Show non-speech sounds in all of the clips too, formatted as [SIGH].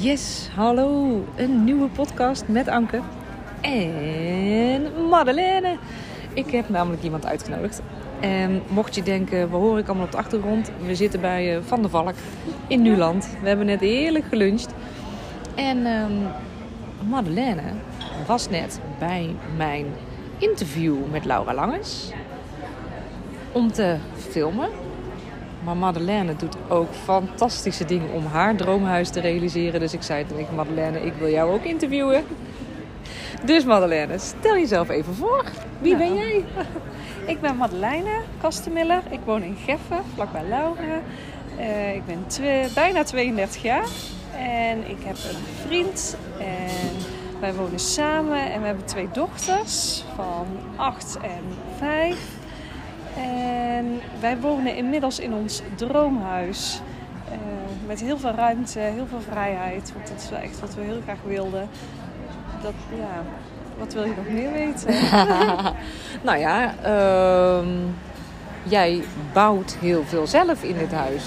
Yes, hallo. Een nieuwe podcast met Anke en Madeleine. Ik heb namelijk iemand uitgenodigd. En mocht je denken, wat hoor ik allemaal op de achtergrond? We zitten bij eh, Van der Valk in Nuland. We hebben net heerlijk geluncht. En ehm, Madeleine was net bij mijn interview met Laura Langes. Om te filmen. Maar Madeleine doet ook fantastische dingen om haar droomhuis te realiseren. Dus ik zei tegen Madeleine, ik wil jou ook interviewen. Dus Madeleine, stel jezelf even voor. Wie ben jij? Ik ben Madeleine Kastemiller. Ik woon in Geffen, vlakbij Laura. Eh, ik ben bijna 32 jaar. En ik heb een vriend. En wij wonen samen. En we hebben twee dochters van 8 en 5. En wij wonen inmiddels in ons droomhuis. Eh, met heel veel ruimte, heel veel vrijheid. Want dat is wel echt wat we heel graag wilden. Dat, ja, wat wil je nog meer weten? [LAUGHS] nou ja, ehm, jij bouwt heel veel zelf in dit huis.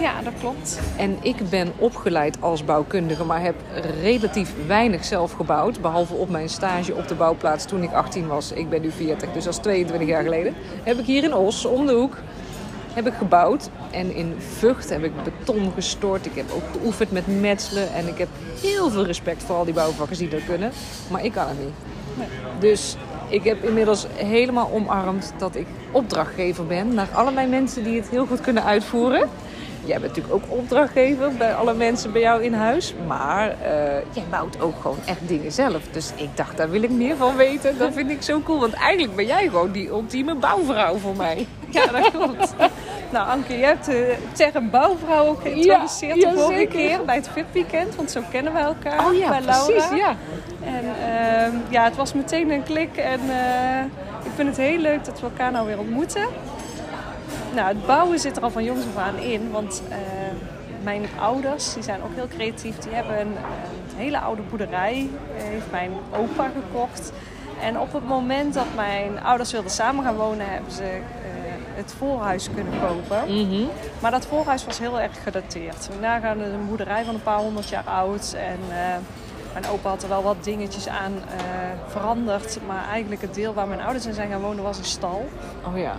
Ja, dat klopt. En ik ben opgeleid als bouwkundige, maar heb relatief weinig zelf gebouwd. Behalve op mijn stage op de bouwplaats toen ik 18 was. Ik ben nu 40, dus dat is 22 jaar geleden. Heb ik hier in Os, om de hoek, heb ik gebouwd. En in Vught heb ik beton gestort. Ik heb ook geoefend met metselen. En ik heb heel veel respect voor al die bouwvakkers die dat kunnen. Maar ik kan het niet. Nee. Dus ik heb inmiddels helemaal omarmd dat ik opdrachtgever ben naar allerlei mensen die het heel goed kunnen uitvoeren. Jij bent natuurlijk ook opdrachtgever bij alle mensen bij jou in huis. Maar eh, jij bouwt ook gewoon echt dingen zelf. Dus ik dacht, daar wil ik meer van weten. Dat vind ik zo cool. Want eigenlijk ben jij gewoon die ultieme bouwvrouw voor mij. [LAUGHS] Ja, dat klopt. nou, Anke, je hebt de term bouwvrouw ook geïntroduceerd Ja, de vorige keer bij het VIP-weekend. Want zo kennen we elkaar Oh ja, bij Laura. precies. Ja. En ehm, ja, het was meteen een klik. En eh, ik vind het heel leuk dat we elkaar nou weer ontmoeten. Nou, het bouwen zit er al van jongs af aan in. Want eh, mijn ouders, die zijn ook heel creatief. Die hebben een, een hele oude boerderij. eh, heeft mijn opa gekocht. En op het moment dat mijn ouders wilden samen gaan wonen, hebben ze eh, het voorhuis kunnen kopen. Mhm. Maar dat voorhuis was heel erg gedateerd. We nagaan een boerderij van een paar honderd jaar oud. En mijn opa had er wel wat dingetjes aan veranderd. Maar eigenlijk het deel waar mijn ouders in zijn gaan wonen was een stal. Oh ja.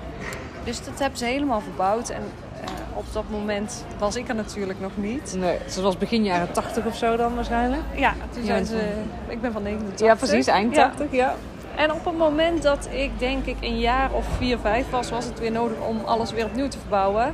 Dus dat hebben ze helemaal verbouwd. En eh, op dat moment was ik er natuurlijk nog niet. Nee, het was begin jaren 80 of zo dan waarschijnlijk. Ja, toen zijn ze... Ik ben van 89. Ja, precies. Eind Ja. 80, ja. En op het moment dat ik denk ik een jaar of vier, vijf was, was het weer nodig om alles weer opnieuw te verbouwen.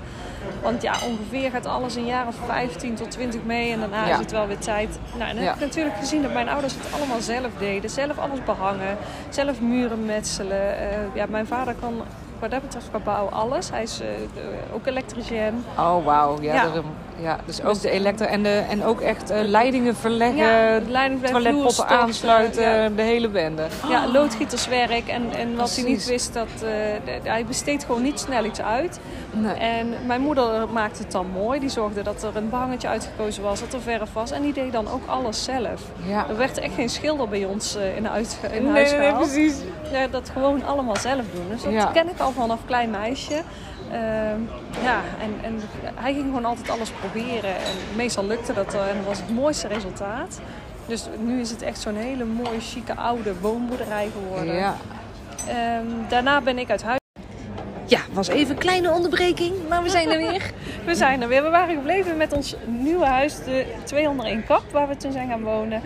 Want ja, ongeveer gaat alles een jaar of 15 tot 20 mee en daarna Ja. is het wel weer tijd. Nou, en dan Ja. heb ik natuurlijk gezien dat mijn ouders het allemaal zelf deden. Zelf alles behangen, zelf muren metselen. Eh, ja, mijn vader kan wat dat betreft qua bouw alles. Hij is de- ook elektricien. Oh, wauw. Ja, Ja. daarom. Ja, dus ook de elektro en, de, en ook echt eh, leidingen verleggen, Ja, de leiding vloerstorten, aansluiten, ja. de hele bende. Ja, loodgieterswerk. En, en wat hij niet wist, dat, eh, de- hij besteedt gewoon niet snel iets uit. Nee. En mijn moeder maakte het dan mooi. Die zorgde dat er een behangetje uitgekozen was, dat er verf was. En die deed dan ook alles zelf. Ja. Er werd echt geen schilder bij ons eh, in, huis, in Nee, huis nee, nee, gehaald. precies. Ja, dat gewoon allemaal zelf doen. Dus dat Ja. ken ik al vanaf klein meisje. Ehm, ja, en, en hij ging gewoon altijd alles proberen. En meestal lukte dat en dat was het mooiste resultaat. Dus nu is het echt zo'n hele mooie, chique, oude woonboerderij geworden. Ja. Ehm, daarna ben ik uit huis. ja, was even een kleine onderbreking, maar we zijn er weer. [LAUGHS] We zijn er weer. We waren gebleven met ons nieuwe huis, de 201 Kap, waar we toen zijn gaan wonen.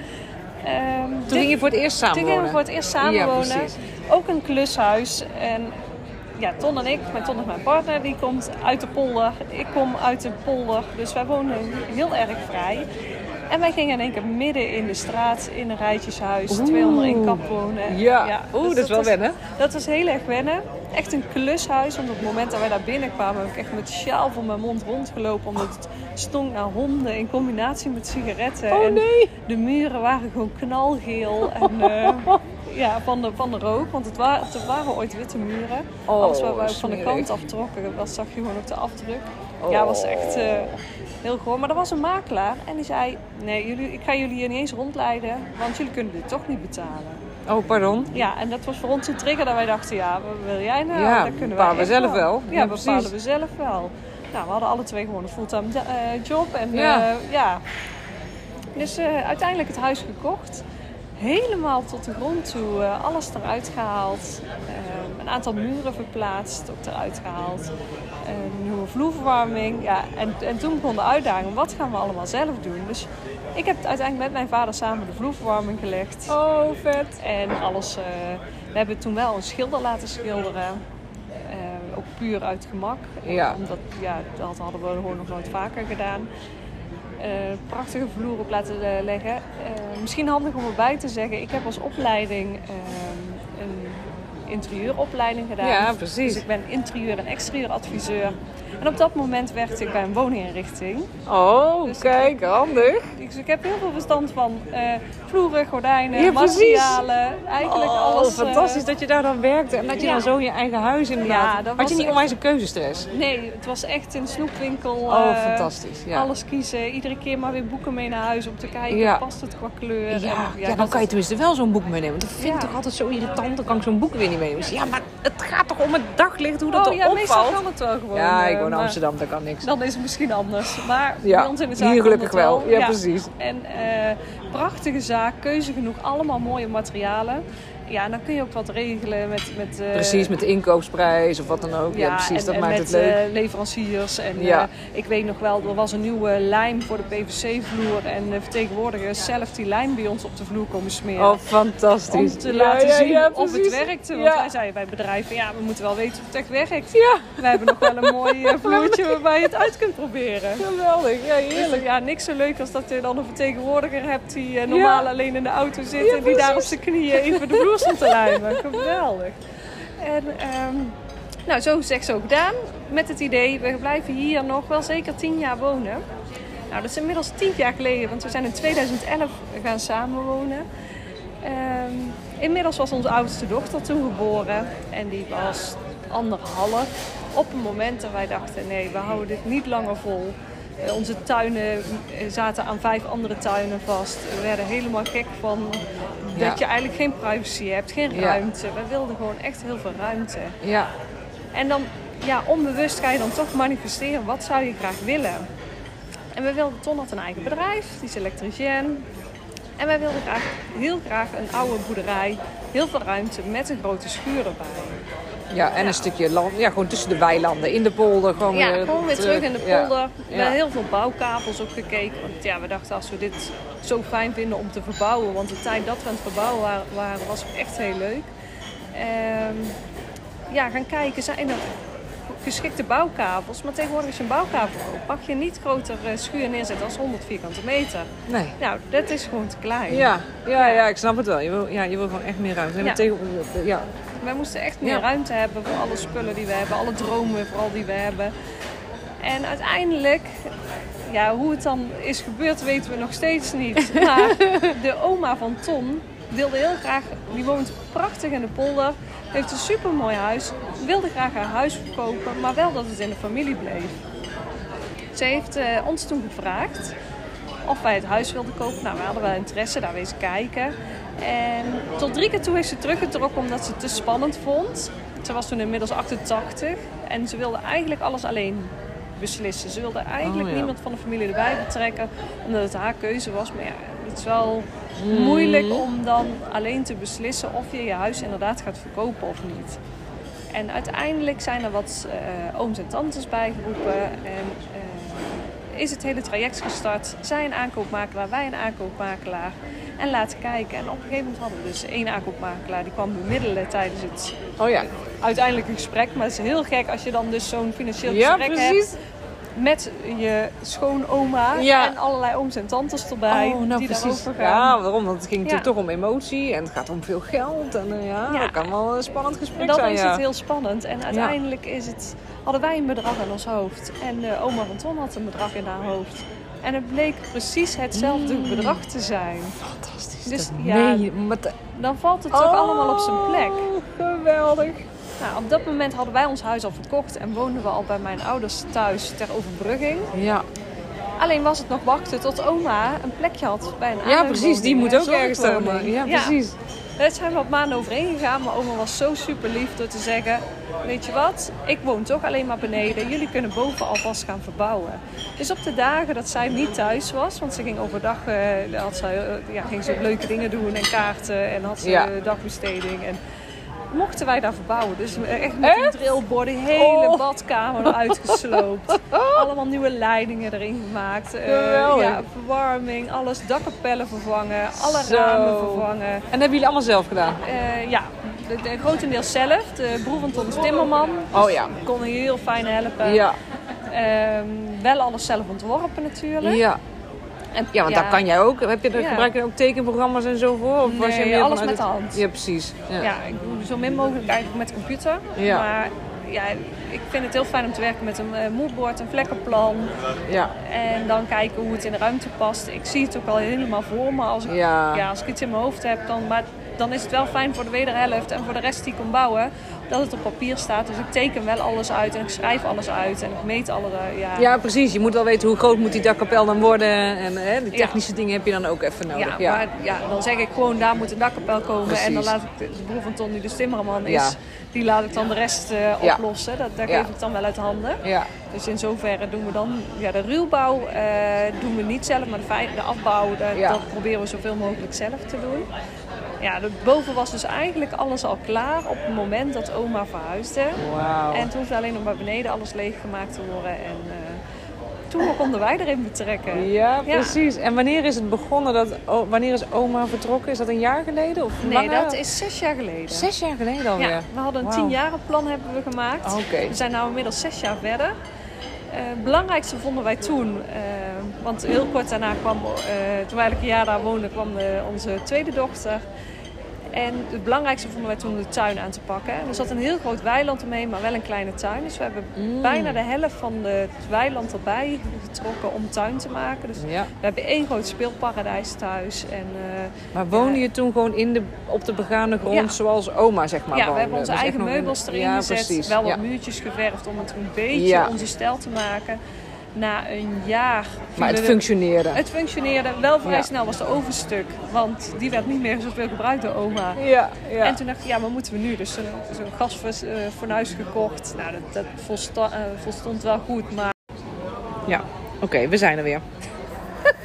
Ehm, Toen ging je voor het eerst Toen samen gingen we voor het eerst samen Ja, wonen. precies. Ook een klushuis. En ja, Ton en ik, mijn Ton is mijn partner, die komt uit de polder. Ik kom uit de polder. Dus wij wonen heel erg vrij. En wij gingen in één keer midden in de straat in een rijtjeshuis, Oeh. 201 kap wonen. Ja, oeh, dus dat is wel was- wennen. Dat was heel erg wennen. Echt een klushuis, want op het moment dat wij daar binnenkwamen heb ik echt met sjaal voor mijn mond rondgelopen. Omdat het stonk naar honden in combinatie met sigaretten. Oh En nee. de muren waren gewoon knalgeel en eh, [LAUGHS] ja, van, de, van de rook. Want het, wa het waren ooit witte muren. Oh, Alles waar wij van de kant aftrokken, dat zag je gewoon op de afdruk. Oh. Ja, was echt eh, heel gewoon. Maar er was een makelaar en die zei... Nee, jullie, ik ga jullie hier niet eens rondleiden, want jullie kunnen dit toch niet betalen. Oh, pardon. Ja, en dat was voor ons een trigger dat wij dachten... Ja, wat wil jij nou? Ja, dat kunnen bepalen wij we zelf wel. Ja, Ja, bepalen we zelf wel. Nou, we hadden alle twee gewoon een fulltime eh, job. En Ja. ja. Dus eh, uiteindelijk het huis gekocht. Helemaal tot de grond toe. eh, alles eruit gehaald. Eh, een aantal muren verplaatst, ook eruit gehaald. Een nieuwe vloerverwarming. Ja, en, en toen begon de uitdaging. Wat gaan we allemaal zelf doen? Dus ik heb uiteindelijk met mijn vader samen de vloerverwarming gelegd. Oh, vet. En alles. eh, we hebben toen wel een schilder laten schilderen. Ook puur uit gemak. Ja. Omdat, ja, dat hadden we gewoon nog nooit vaker gedaan. Eh, prachtige vloer op laten eh, leggen. Eh, misschien handig om erbij te zeggen, ik heb als opleiding eh, een interieuropleiding gedaan. Ja, precies. Dus ik ben interieur- en exterieuradviseur. En op dat moment werkte ik bij een woninginrichting. Oh, Dus- kijk, handig. Dus ik heb heel veel verstand van eh, vloeren, gordijnen, Ja, materialen. Eigenlijk oh, alles. eh, fantastisch dat je daar dan werkte. En dat je ja. dan zo in je eigen huis inderdaad. Ja, Had je niet echt- onwijs een keuzestress? Nee, het was echt in de snoepwinkel. Oh, eh, fantastisch. Ja. Alles kiezen. Iedere keer maar weer boeken mee naar huis om te kijken. Ja. Past het qua kleur? En, Ja, ja, dan kan je tenminste wel zo'n boek meenemen. Want dat vind ik Ja. toch altijd zo irritant. Dan kan ik zo'n boek weer niet meenemen. Dus ja, maar het gaat toch om het daglicht, hoe dat Oh ja, er meestal kan het wel gewoon. Ja, ik in maar Amsterdam, daar kan niks. Dan is het misschien anders. Maar Ja, bij ons in de zaak hier gelukkig wel. Ja, precies. En eh, prachtige zaak, keuze genoeg, allemaal mooie materialen. Ja, dan kun je ook wat regelen met... met eh, Precies, met de inkoopsprijs of wat dan ook. Ja, precies, en, dat en maakt met het leuk. eh, leveranciers. En Ja. eh, ik weet nog wel, er was een nieuwe lijm voor de PVC-vloer. En de vertegenwoordigers zelf die lijm bij ons op de vloer komen smeren. oh, fantastisch. om te Ja, laten ja, zien ja, of het werkte. Want Ja. wij zeiden bij bedrijven, ja, we moeten wel weten of het echt werkt. Ja, Wij hebben nog wel een mooi [LAUGHS] vloertje waarbij je het uit kunt proberen. geweldig. Ja, Dus, heerlijk. ja, niks zo leuk als dat je dan een vertegenwoordiger hebt die normaal Ja. alleen in de auto zit Ja, en die daar op zijn knieën even de vloer stond te lijmen. Geweldig. En ehm, nou, zo gezegd, zo gedaan. Met het idee, we blijven hier nog wel zeker tien jaar wonen. Nou, dat is inmiddels tien jaar geleden, want we zijn in 2011 gaan samenwonen. Ehm, inmiddels was onze oudste dochter toen geboren en die was anderhalf. Op een moment dat wij dachten, nee, we houden dit niet langer vol. Eh, onze tuinen eh, zaten aan vijf andere tuinen vast. We werden helemaal gek van Ja. dat je eigenlijk geen privacy hebt, geen Ja. ruimte. We wilden gewoon echt heel veel ruimte. Ja, En dan, ja, onbewust ga je dan toch manifesteren. Wat zou je graag willen? En we wilden, Ton had een eigen bedrijf, die is elektricien. En wij wilden graag, heel graag een oude boerderij, heel veel ruimte met een grote schuur erbij. Ja, en een stukje land. Ja, gewoon tussen de weilanden, in de polder. Gewoon Ja, weer, gewoon weer terug in de polder. We hebben heel veel bouwkavels ook gekeken. Want ja, we dachten als we dit zo fijn vinden om te verbouwen. Want de tijd dat we aan het verbouwen waren, was ook echt heel leuk. Ehm, ja, gaan kijken, zijn er geschikte bouwkavels? Maar tegenwoordig je een bouwkavel mag je niet groter eh, schuur neerzetten als 100 vierkante meter. Nee. Nou, dat is gewoon te klein. Ja, ja, ja, ik snap het wel. Je wil, ja, je wil gewoon echt meer ruimte. En Ja. tegen, ja. Wij moesten echt meer Ja. ruimte hebben voor alle spullen die we hebben, alle dromen vooral die we hebben. En uiteindelijk, ja, hoe het dan is gebeurd, weten we nog steeds niet. [LAUGHS] Maar de oma van Ton wilde heel graag, die woont prachtig in de polder, heeft een supermooi huis, wilde graag haar huis verkopen, maar wel dat het in de familie bleef. Ze heeft eh, ons toen gevraagd of wij het huis wilden kopen. Nou, we hadden wel interesse, daar wezen kijken. En tot drie keer toe heeft ze teruggetrokken omdat ze het te spannend vond. Ze was toen inmiddels 88 en ze wilde eigenlijk alles alleen beslissen. Ze wilde eigenlijk Oh, ja. niemand van de familie erbij betrekken, omdat het haar keuze was. Maar ja, het is wel Mm. moeilijk om dan alleen te beslissen of je je huis inderdaad gaat verkopen of niet. En uiteindelijk zijn er wat eh, ooms en tantes bijgeroepen. En eh, is het hele traject gestart. Zij een aankoopmakelaar, wij een aankoopmakelaar. En laten kijken. En op een gegeven moment hadden we dus één aankoopmakelaar. Die kwam bemiddelen tijdens het Oh ja. uiteindelijke gesprek. Maar het is heel gek als je dan dus zo'n financieel Ja, gesprek precies. hebt. Met je schoonoma Ja. en allerlei ooms en tantes erbij. Oh, nou die precies. daarover gaan. Ja, waarom? Want het ging natuurlijk Ja. toch om emotie en het gaat om veel geld. En eh, ja, Ja. dat kan wel een spannend gesprek En dan zijn. is ja. het heel spannend. En uiteindelijk is het, hadden wij een bedrag in ons hoofd. En de oma van Ton had een bedrag in haar hoofd. En het bleek precies hetzelfde Mm. bedrag te zijn. Fantastisch. Dus ja. Maar Dan valt het toch allemaal op zijn plek. Oh, geweldig. Nou, op dat moment hadden wij ons huis al verkocht en woonden we al bij mijn ouders thuis ter overbrugging. Ja. Alleen was het nog wachten tot oma een plekje had bij een ja, precies. Die moet ook ergens staan. Ja, precies. Daar zijn we wat maanden overheen gegaan. Maar oma was zo super lief door te zeggen... Weet je wat, ik woon toch alleen maar beneden. Jullie kunnen boven alvast gaan verbouwen. Dus op de dagen dat zij niet thuis was... Want ze ging overdag uh, had ze, uh, ja, ging ze leuke dingen doen en kaarten. En had ze Ja. dagbesteding. En mochten wij daar verbouwen. Dus echt met een Echt? drillbord, die hele Oh. badkamer [LAUGHS] eruit gesloopt. Allemaal nieuwe leidingen erin gemaakt. Eh, ja, verwarming, alles. Dakkapellen vervangen, alle Zo. ramen vervangen. En dat hebben jullie allemaal zelf gedaan? Eh, ja, de, de, grotendeels zelf. De broer van Tom timmerman. Oh ja. Kon heel fijn helpen. Ja. Ehm, wel alles zelf ontworpen natuurlijk. Ja. En, Ja, want daar kan jij ook. Heb je Ja. gebruik je ook tekenprogramma's en zo voor? Of was je meer alles vanuit met de hand. Ja, precies. Ja. Ja, ik doe zo min mogelijk eigenlijk met computer. Ja. Maar ja, ik vind het heel fijn om te werken met een eh, moodboard, een vlekkenplan. Ja. En dan kijken hoe het in de ruimte past. Ik zie het ook al helemaal voor me. Als ik, Ja. als ik iets in mijn hoofd heb, dan, maar dan is het wel fijn voor de wederhelft en voor de rest die ik kom bouwen. Dat het op papier staat. Dus ik teken wel alles uit en ik schrijf alles uit en ik meet alle... Ja, Ja, precies. Je moet wel weten hoe groot moet die dakkapel dan worden. En hè, die technische dingen heb je dan ook even nodig. Ja, Ja, maar ja, dan zeg ik gewoon, daar moet een dakkapel komen. Precies. En dan laat ik de, de broer van Ton, die dus timmerman is, Ja. die laat ik dan de rest eh, oplossen. Dat, daar geef ik dan wel uit handen. ja. Dus in zoverre doen we dan, ja, de ruwbouw eh, doen we niet zelf, maar de, de afbouw, dat proberen we zoveel mogelijk zelf te doen. Ja, boven was dus eigenlijk alles al klaar op het moment dat oma verhuisde. En toen hoefde alleen nog maar beneden alles leeggemaakt te worden. En eh, toen konden wij erin betrekken. Ja, Ja. precies. En wanneer is het begonnen? Dat, wanneer is oma vertrokken? Is dat een jaar geleden? Of Nee, langer? dat is zes jaar geleden. Zes jaar geleden alweer? Ja, we hadden een Wauw. tienjarenplan hebben we gemaakt. Oké. We zijn nu inmiddels zes jaar verder. Het belangrijkste vonden wij toen, eh, want heel kort daarna kwam, eh, toen wij een jaar daar woonden, kwam onze tweede dochter. En het belangrijkste vonden wij toen de tuin aan te pakken. Er zat een heel groot weiland omheen, maar wel een kleine tuin. Dus we hebben Mm. bijna de helft van de- het weiland erbij getrokken om tuin te maken. Dus Ja. we hebben één groot speelparadijs thuis. En, eh, Maar woonde je toen gewoon in de, op de begane grond Ja. zoals oma, zeg maar, ja, we hebben onze Dus eigen meubels erin ja, gezet. Precies. Wel wat muurtjes geverfd om het een beetje onze stijl te maken. Na een jaar... Maar het functioneerde. Het functioneerde. Wel vrij Ja. snel was de ovenstuk. Want die werd niet meer zoveel gebruikt door oma. Ja, ja. En toen dacht ik, ja, wat moeten we nu? Dus zo'n zo'n gasfornuis gekocht. Nou, dat, dat eh, volstond wel goed. Maar ja. Oké, we zijn er weer.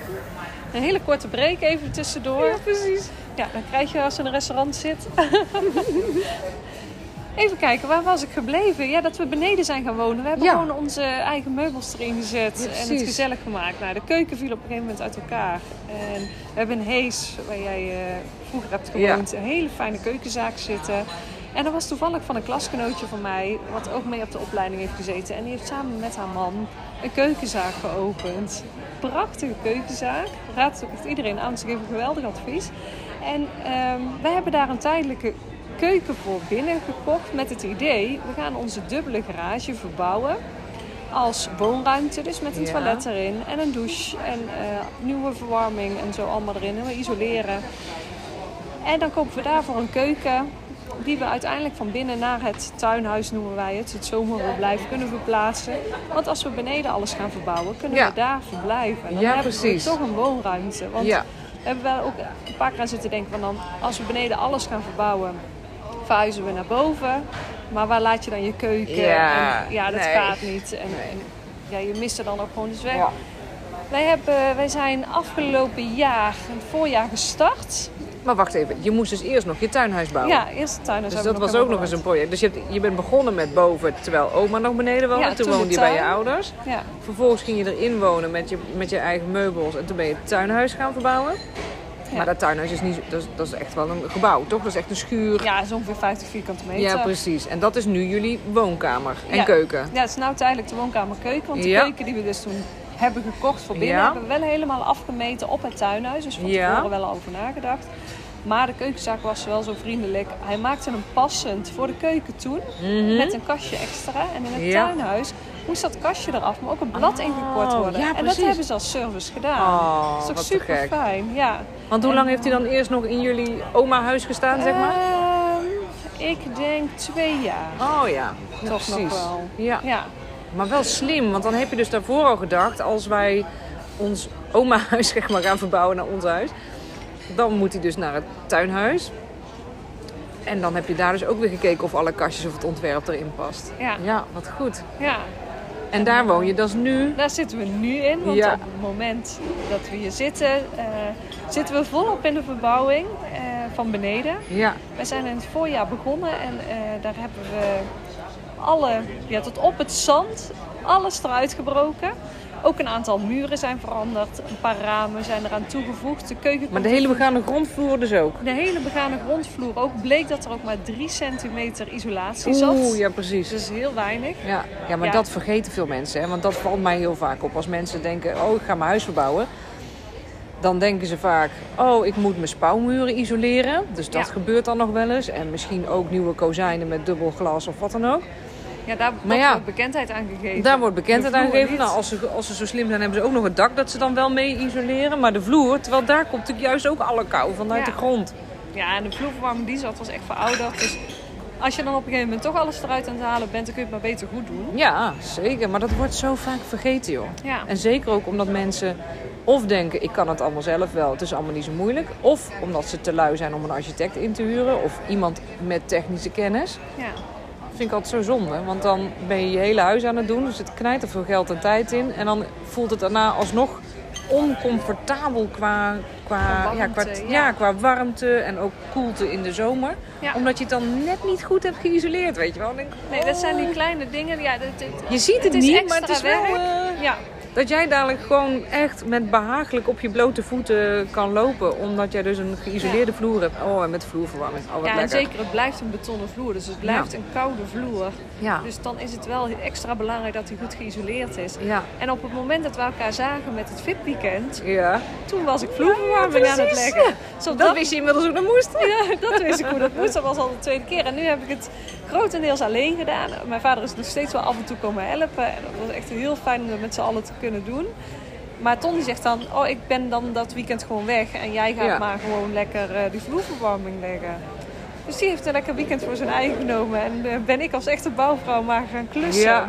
[LAUGHS] een hele korte break even tussendoor. Ja, precies. Ja, dan krijg je als je in een restaurant zit. [LAUGHS] Even kijken, waar was ik gebleven? Ja, dat we beneden zijn gaan wonen. We hebben Ja. gewoon onze eigen meubels erin gezet Ja, en het gezellig gemaakt. Nou, de keuken viel op een gegeven moment uit elkaar. En we hebben een Hees, waar jij eh, vroeger hebt gewoond, een hele fijne keukenzaak zitten. En er was toevallig van een klasgenootje van mij, wat ook mee op de opleiding heeft gezeten. En die heeft samen met haar man een keukenzaak geopend. Prachtige keukenzaak. Raad het ook echt iedereen aan. Ze geven geweldig advies. En ehm, wij hebben daar een tijdelijke keuken voor binnen gekocht met het idee... we gaan onze dubbele garage verbouwen als woonruimte. Dus met een Ja. toilet erin en een douche en eh, nieuwe verwarming en zo allemaal erin. En we isoleren. En dan kopen we daarvoor een keuken die we uiteindelijk van binnen naar het tuinhuis noemen wij het, het zomerverblijf, kunnen verplaatsen. Want als we beneden alles gaan verbouwen, kunnen Ja. we daar verblijven. En dan Ja, hebben precies. we toch een woonruimte. Want Ja. we hebben wel ook een paar keer aan zitten denken van dan, als we beneden alles gaan verbouwen, verhuizen we naar boven. Maar waar laat je dan je keuken? Ja, en, ja dat nee. gaat niet. En, en ja, je mist er dan ook gewoon dus weg. Ja. Wij, hebben, wij zijn afgelopen jaar, het voorjaar, gestart. Maar wacht even, je moest dus eerst nog je tuinhuis bouwen. Ja, eerst de tuin. Dus dat was ook nog eens een project. Dus je, hebt, je bent begonnen met boven terwijl oma nog beneden woonde. Ja, toen toen de woonde je bij je ouders. Ja, Vervolgens ging je erin wonen met je, met je eigen meubels. En toen ben je het tuinhuis gaan verbouwen. Ja. Maar dat tuinhuis is, niet, dat, is, dat is echt wel een gebouw, toch? Dat is echt een schuur. ja, is ongeveer 50 vierkante meter. Ja, precies. En dat is nu jullie woonkamer en Ja. keuken. Ja, het is nou tijdelijk de woonkamer keuken. Want de Ja. keuken die we dus toen hebben gekocht voor binnen... Hebben we wel helemaal afgemeten op het tuinhuis. Dus van Ja. tevoren wel over nagedacht. Maar de keukenzaak was wel zo vriendelijk. Hij maakte hem passend voor de keuken toen. Met een kastje extra. En in het Mhm. Tuinhuis moest dat kastje eraf, maar ook een blad Oh, ingekort worden. ja, en dat hebben ze als service gedaan. Oh, dat is toch super gek. fijn. Ja. Want hoe lang heeft hij dan eerst nog in jullie oma-huis gestaan, zeg maar? Ehm, ik denk twee jaar. Oh ja, ja, Toch nog wel. Ja. Ja. Maar wel slim, want dan heb je dus daarvoor al gedacht... als wij ons oma-huis zeg maar, gaan verbouwen naar ons huis... dan moet hij dus naar het tuinhuis. En dan heb je daar dus ook weer gekeken of alle kastjes of het ontwerp erin past. Ja. Ja, wat goed. Ja, En daar woon je, dat is nu... daar zitten we nu in. Want Ja. op het moment dat we hier zitten, eh, zitten we volop in de verbouwing eh, van beneden. Ja, Wij zijn in het voorjaar begonnen en eh, daar hebben we alle, ja, tot op het zand, alles eruit gebroken. Ook een aantal muren zijn veranderd, een paar ramen zijn eraan toegevoegd. De keuken maar de hele begane grondvloer dus ook. De hele begane grondvloer ook bleek dat er ook maar 3 centimeter isolatie zat. Oeh, ja precies. Dus heel weinig. Ja, ja maar Ja. dat vergeten veel mensen. Hè? Want dat valt mij heel vaak op. Als mensen denken, oh, ik ga mijn huis verbouwen. Dan denken ze vaak, oh, ik moet mijn spouwmuren isoleren. Dus dat Ja. gebeurt dan nog wel eens. En misschien ook nieuwe kozijnen met dubbel glas of wat dan ook. Ja, daar Maar dat ja. wordt bekendheid aan gegeven. Daar wordt bekendheid aan gegeven. Nou, als ze, als ze zo slim zijn, hebben ze ook nog het dak dat ze dan wel mee isoleren. Maar de vloer, terwijl daar komt natuurlijk juist ook alle kou vanuit Ja. de grond. Ja, en de vloerverwarming die zat was echt verouderd. Dus als je dan op een gegeven moment toch alles eruit aan het halen bent, dan kun je het maar beter goed doen. Ja, zeker. Maar dat wordt zo vaak vergeten, joh. Ja, En zeker ook omdat mensen of denken, ik kan het allemaal zelf wel, het is allemaal niet zo moeilijk. Of omdat ze te lui zijn om een architect in te huren of iemand met technische kennis. ja. Vind ik altijd zo zonde, want dan ben je je hele huis aan het doen. Er zit knijt er veel geld en tijd in. En dan voelt het daarna alsnog oncomfortabel qua, qua, Qua ja, qua, warmte, ja. ja. qua warmte en ook koelte in de zomer. Ja. Omdat je het dan net niet goed hebt geïsoleerd, weet je wel. Denk Nee, dat zijn die oh. kleine dingen. Ja, dat, dat- Je ziet het, het niet, maar het is wel... eh, ja, dat jij dadelijk gewoon echt met behagelijk op je blote voeten kan lopen. Omdat jij dus een geïsoleerde vloer hebt. Oh, en met vloerverwarming. Oh, wat ja en lekker. zeker, het blijft een betonnen vloer. Dus het blijft Ja. een koude vloer. Ja. Dus dan is het wel extra belangrijk dat hij goed geïsoleerd is. Ja. En op het moment dat we elkaar zagen met het VIP-weekend, Ja. toen was ik vloerverwarming aan het leggen. Zodat Dat wist je inmiddels hoe dat moest. [LAUGHS] Ja, [LAUGHS] dat wist ik hoe dat moest. Dat was al de tweede keer. En nu heb ik het grotendeels alleen gedaan. Mijn vader is nog steeds wel af en toe komen helpen. En dat was echt heel fijn om dat met z'n allen te kunnen doen. Maar Ton die zegt dan, oh ik ben dan dat weekend gewoon weg. En jij gaat Ja. maar gewoon lekker eh, die vloerverwarming leggen. Dus die heeft een lekker weekend voor zijn eigen genomen. En eh, ben ik als echte bouwvrouw maar gaan klussen. Ja.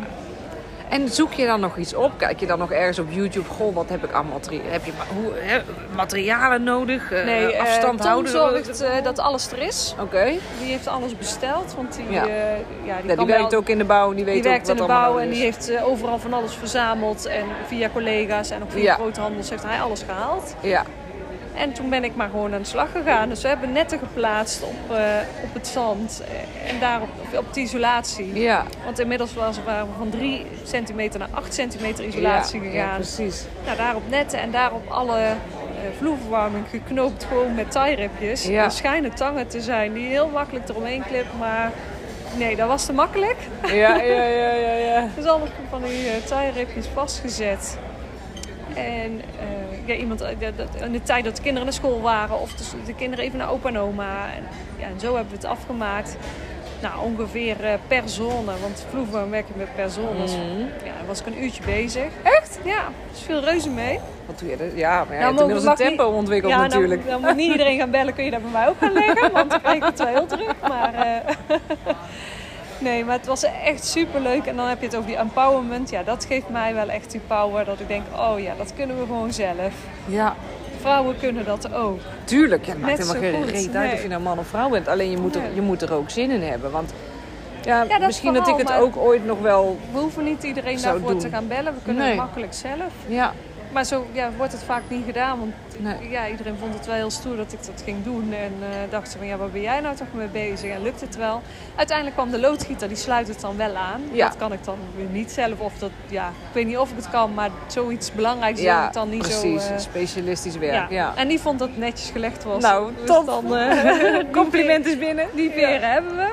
En zoek je dan nog iets op? Kijk je dan nog ergens op YouTube? Goh, wat heb ik aan materialen? Heb je hoe, hè, materialen nodig? Eh, Nee, eh, afstand Ton houden? zorgt eh, dat alles er is. Oké. Die heeft alles besteld. Want die, Ja. ja, die, Ja, kan die wel- werkt ook in de bouw. Die weet Die ook werkt in wat de bouw en die heeft overal van alles verzameld. En via collega's en ook via Ja. groothandels heeft hij alles gehaald. Ja. En toen ben ik maar gewoon aan de slag gegaan. Dus we hebben netten geplaatst op, eh, op het zand eh, en daarop op de isolatie. Ja. Want inmiddels was, waren we van 3 centimeter naar 8 centimeter isolatie ja, Ja, gegaan. precies. nou, daarop netten en daarop alle eh, vloerverwarming geknoopt gewoon met tie-ripjes. Ja. Er schijnen tangen te zijn die heel makkelijk eromheen klippen, maar nee, dat was te makkelijk. Ja, ja, ja, ja, ja. [LAUGHS] Dus alles van die uh, tie-ripjes vastgezet. En eh, ja, iemand, eh, in de tijd dat de kinderen naar school waren, of de, de kinderen even naar opa en oma. En, ja, en zo hebben we het afgemaakt. Nou, ongeveer eh, per zone, want vroeger werk je met per zone. Dus, Mhm. ja, dan was ik een uurtje bezig. Echt? Ja, dus veel reuze mee. Wat doe je? er- Ja, maar jij Nou, inmiddels een niet- tempo ontwikkeld ja, natuurlijk. Dan, dan moet niet iedereen gaan bellen, kun je dat bij mij ook gaan leggen, want dan krijg ik het wel heel terug. Maar, [LAUGHS] nee, maar het was echt super leuk. En dan heb je het over die empowerment. Ja, dat geeft mij wel echt die power dat ik denk, oh ja, dat kunnen we gewoon zelf. Ja, Vrouwen kunnen dat ook. tuurlijk. Ja, het maakt helemaal geen uit nee. of je nou man of vrouw bent. Alleen je moet, er, Nee. je moet er ook zin in hebben. Want ja, dat misschien dat ik het ook ooit nog wel... We hoeven niet iedereen daarvoor doen. te gaan bellen. We kunnen Nee. het makkelijk zelf. Ja, Maar zo ja, wordt het vaak niet gedaan. Want nee. ja, iedereen vond het wel heel stoer dat ik dat ging doen. En eh dacht ze van, ja, waar ben jij nou toch mee bezig? En lukt het wel? Uiteindelijk kwam de loodgieter, die sluit het dan wel aan. Ja. Dat kan ik dan weer niet zelf. Of dat, ja, ik weet niet of ik het kan, maar zoiets belangrijks wil Ja, ik dan niet precies. zo... eh, Specialistisch werk, ja. En die vond dat het netjes gelegd was. Nou, Dus top. Dan, eh, [LAUGHS] Compliment is binnen. die veren hebben we.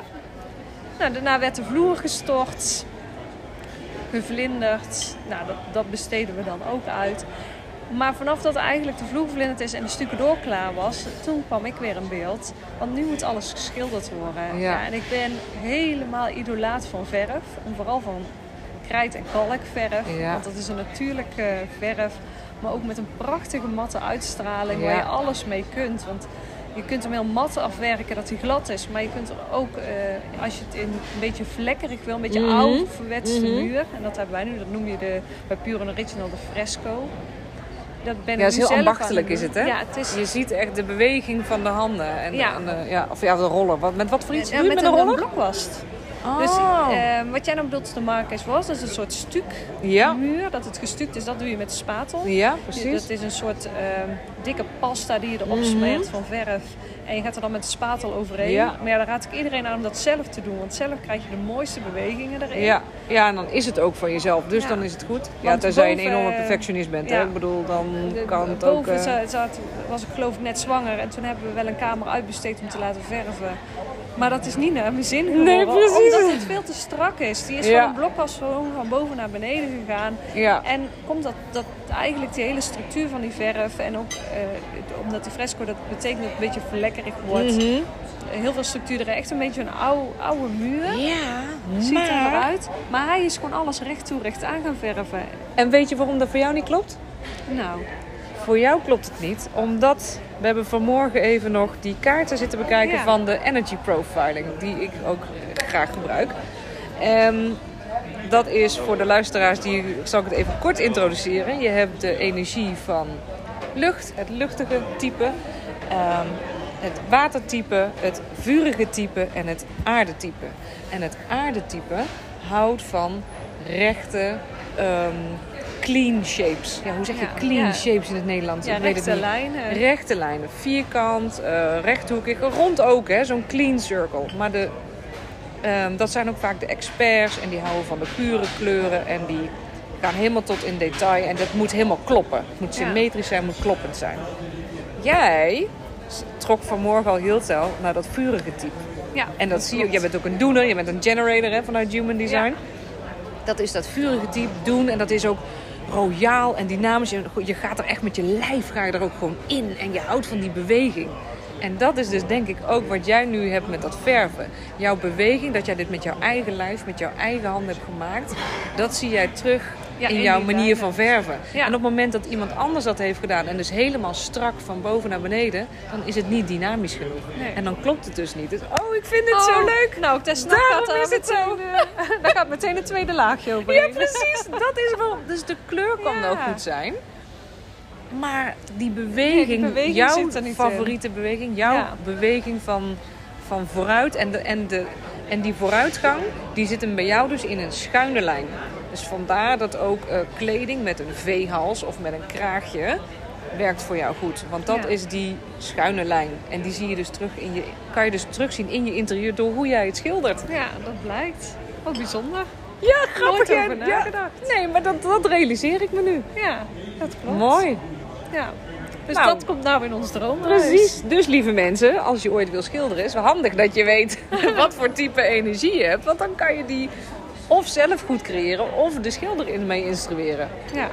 Nou, daarna werd de vloer gestort. Gevlinderd. Nou, dat, dat besteden we dan ook uit. Maar vanaf dat eigenlijk de vloer gevlinderd is en de stukken door klaar was, toen kwam ik weer in beeld. Want nu moet alles geschilderd worden. Ja. en ik ben helemaal idolaat van verf. En vooral van krijt- en kalkverf. Ja. Want dat is een natuurlijke verf. Maar ook met een prachtige matte uitstraling waar je alles mee kunt. Want je kunt hem heel mat afwerken dat hij glad is. Maar je kunt er ook, eh, als je het in een beetje vlekkerig wil, een beetje Mhm. oud verwetste Mhm. muur. En dat hebben wij nu, dat noem je de, bij Pure Original de fresco. dat ben Ja, ik is heel ambachtelijk het is het, hè? Ja, het is Je ziet echt de beweging van de handen. En, Ja. en de, ja, of ja, de roller. Wat, met wat voor iets Ja, je met, een een, roller? blokwast. Oh. Dus eh, wat jij nou bedoelt de Marrakesh was, dat is een soort stuk ja. muur, dat het gestuukt is, dat doe je met de spatel. ja, Dus precies. Dat is een soort ehm, dikke pasta die je erop Mhm. smeert van verf. En je gaat er dan met de spatel overheen. Ja. Maar ja, dan raad ik iedereen aan om dat zelf te doen. Want zelf krijg je de mooiste bewegingen erin. Ja, ja, en dan is het ook van jezelf. Dus Ja. dan is het goed. Ja, tenzij je een enorme perfectionist bent. Hè? Ik bedoel, dan De- kan het ook... boven eh, zat, was ik geloof ik net zwanger. En toen hebben we wel een kamer uitbesteed om te laten verven. Maar dat is niet naar mijn zin geworden. Nee, precies. Omdat het veel te strak is. Die is Ja. van een gewoon van boven naar beneden gegaan. ja. En komt dat, dat eigenlijk die hele structuur van die verf en ook eh, omdat die fresco, dat betekent dat het een beetje verlekkerig wordt. Mhm. Heel veel structuur er echt een beetje een oude, oude muur. Ja, Ziet er maar... eruit. Maar hij is gewoon alles recht toe, recht aan gaan verven. En weet je waarom dat voor jou niet klopt? Nou, Voor jou klopt het niet, omdat we hebben vanmorgen even nog die kaarten zitten bekijken Ja. van de energy profiling, die ik ook graag gebruik. En dat is voor de luisteraars, die zal ik het even kort introduceren. Je hebt de energie van lucht, het luchtige type, ehm, het watertype, het vurige type en het aardetype. En het aardetype houdt van rechte, ehm, clean shapes. Ja, hoe zeg je Ja, clean ja. shapes in het Nederlands? ja, Ik weet het rechte niet. lijnen. Rechte lijnen, vierkant, eh, rechthoekig, rond ook, hè, zo'n clean circle. Maar de, ehm, dat zijn ook vaak de experts en die houden van de pure kleuren en die gaan helemaal tot in detail en dat moet helemaal kloppen. Het moet symmetrisch zijn, moet kloppend zijn. Jij trok vanmorgen al heel snel naar dat vurige type. Ja, En dat zie je, jij bent ook een doener, je bent een generator hè, vanuit Human Design. Dat is dat vurige type doen en dat is ook royaal en dynamisch. Je, je gaat er echt met je lijf ga je er ook gewoon in en je houdt van die beweging. En dat is dus denk ik ook wat jij nu hebt met dat verven. Jouw beweging, dat jij dit met jouw eigen lijf, met jouw eigen handen hebt gemaakt, dat zie jij terug Ja, in jouw manier van verven. En op het moment dat iemand anders dat heeft gedaan en dus helemaal strak van boven naar beneden, dan is het niet dynamisch genoeg. Nee. En dan klopt het dus niet. Dus, oh, ik vind het Oh, zo leuk. Nou, Tess, Daarom gaat is het zo. eh, [LAUGHS] daar gaat meteen een tweede laagje overheen. Ja, precies. Dat is wel. Dus de kleur kan wel goed zijn. Maar die beweging, Nee, die beweging jouw favoriete beweging, jouw Ja. beweging van, van vooruit en, de, en, de, en die vooruitgang, die zit hem bij jou dus in een schuine lijn. Dus vandaar dat ook eh, kleding met een V-hals of met een kraagje werkt voor jou goed. Want dat Ja. is die schuine lijn. En die zie je dus terug in je, kan je dus terugzien in je interieur door hoe jij het schildert. Ja, dat blijkt. Ook bijzonder. Ja, grappig. Nooit Ja. nagedacht. Nee, maar dat, dat realiseer ik me nu. Ja, dat klopt. Mooi. Ja. Dus Nou, dat komt nou in ons droom. Precies. Dus lieve mensen, als je ooit wil schilderen, is het wel handig dat je weet [LAUGHS] wat voor type energie je hebt. Want dan kan je die of zelf goed creëren of de schilder in mee instrueren. Ja.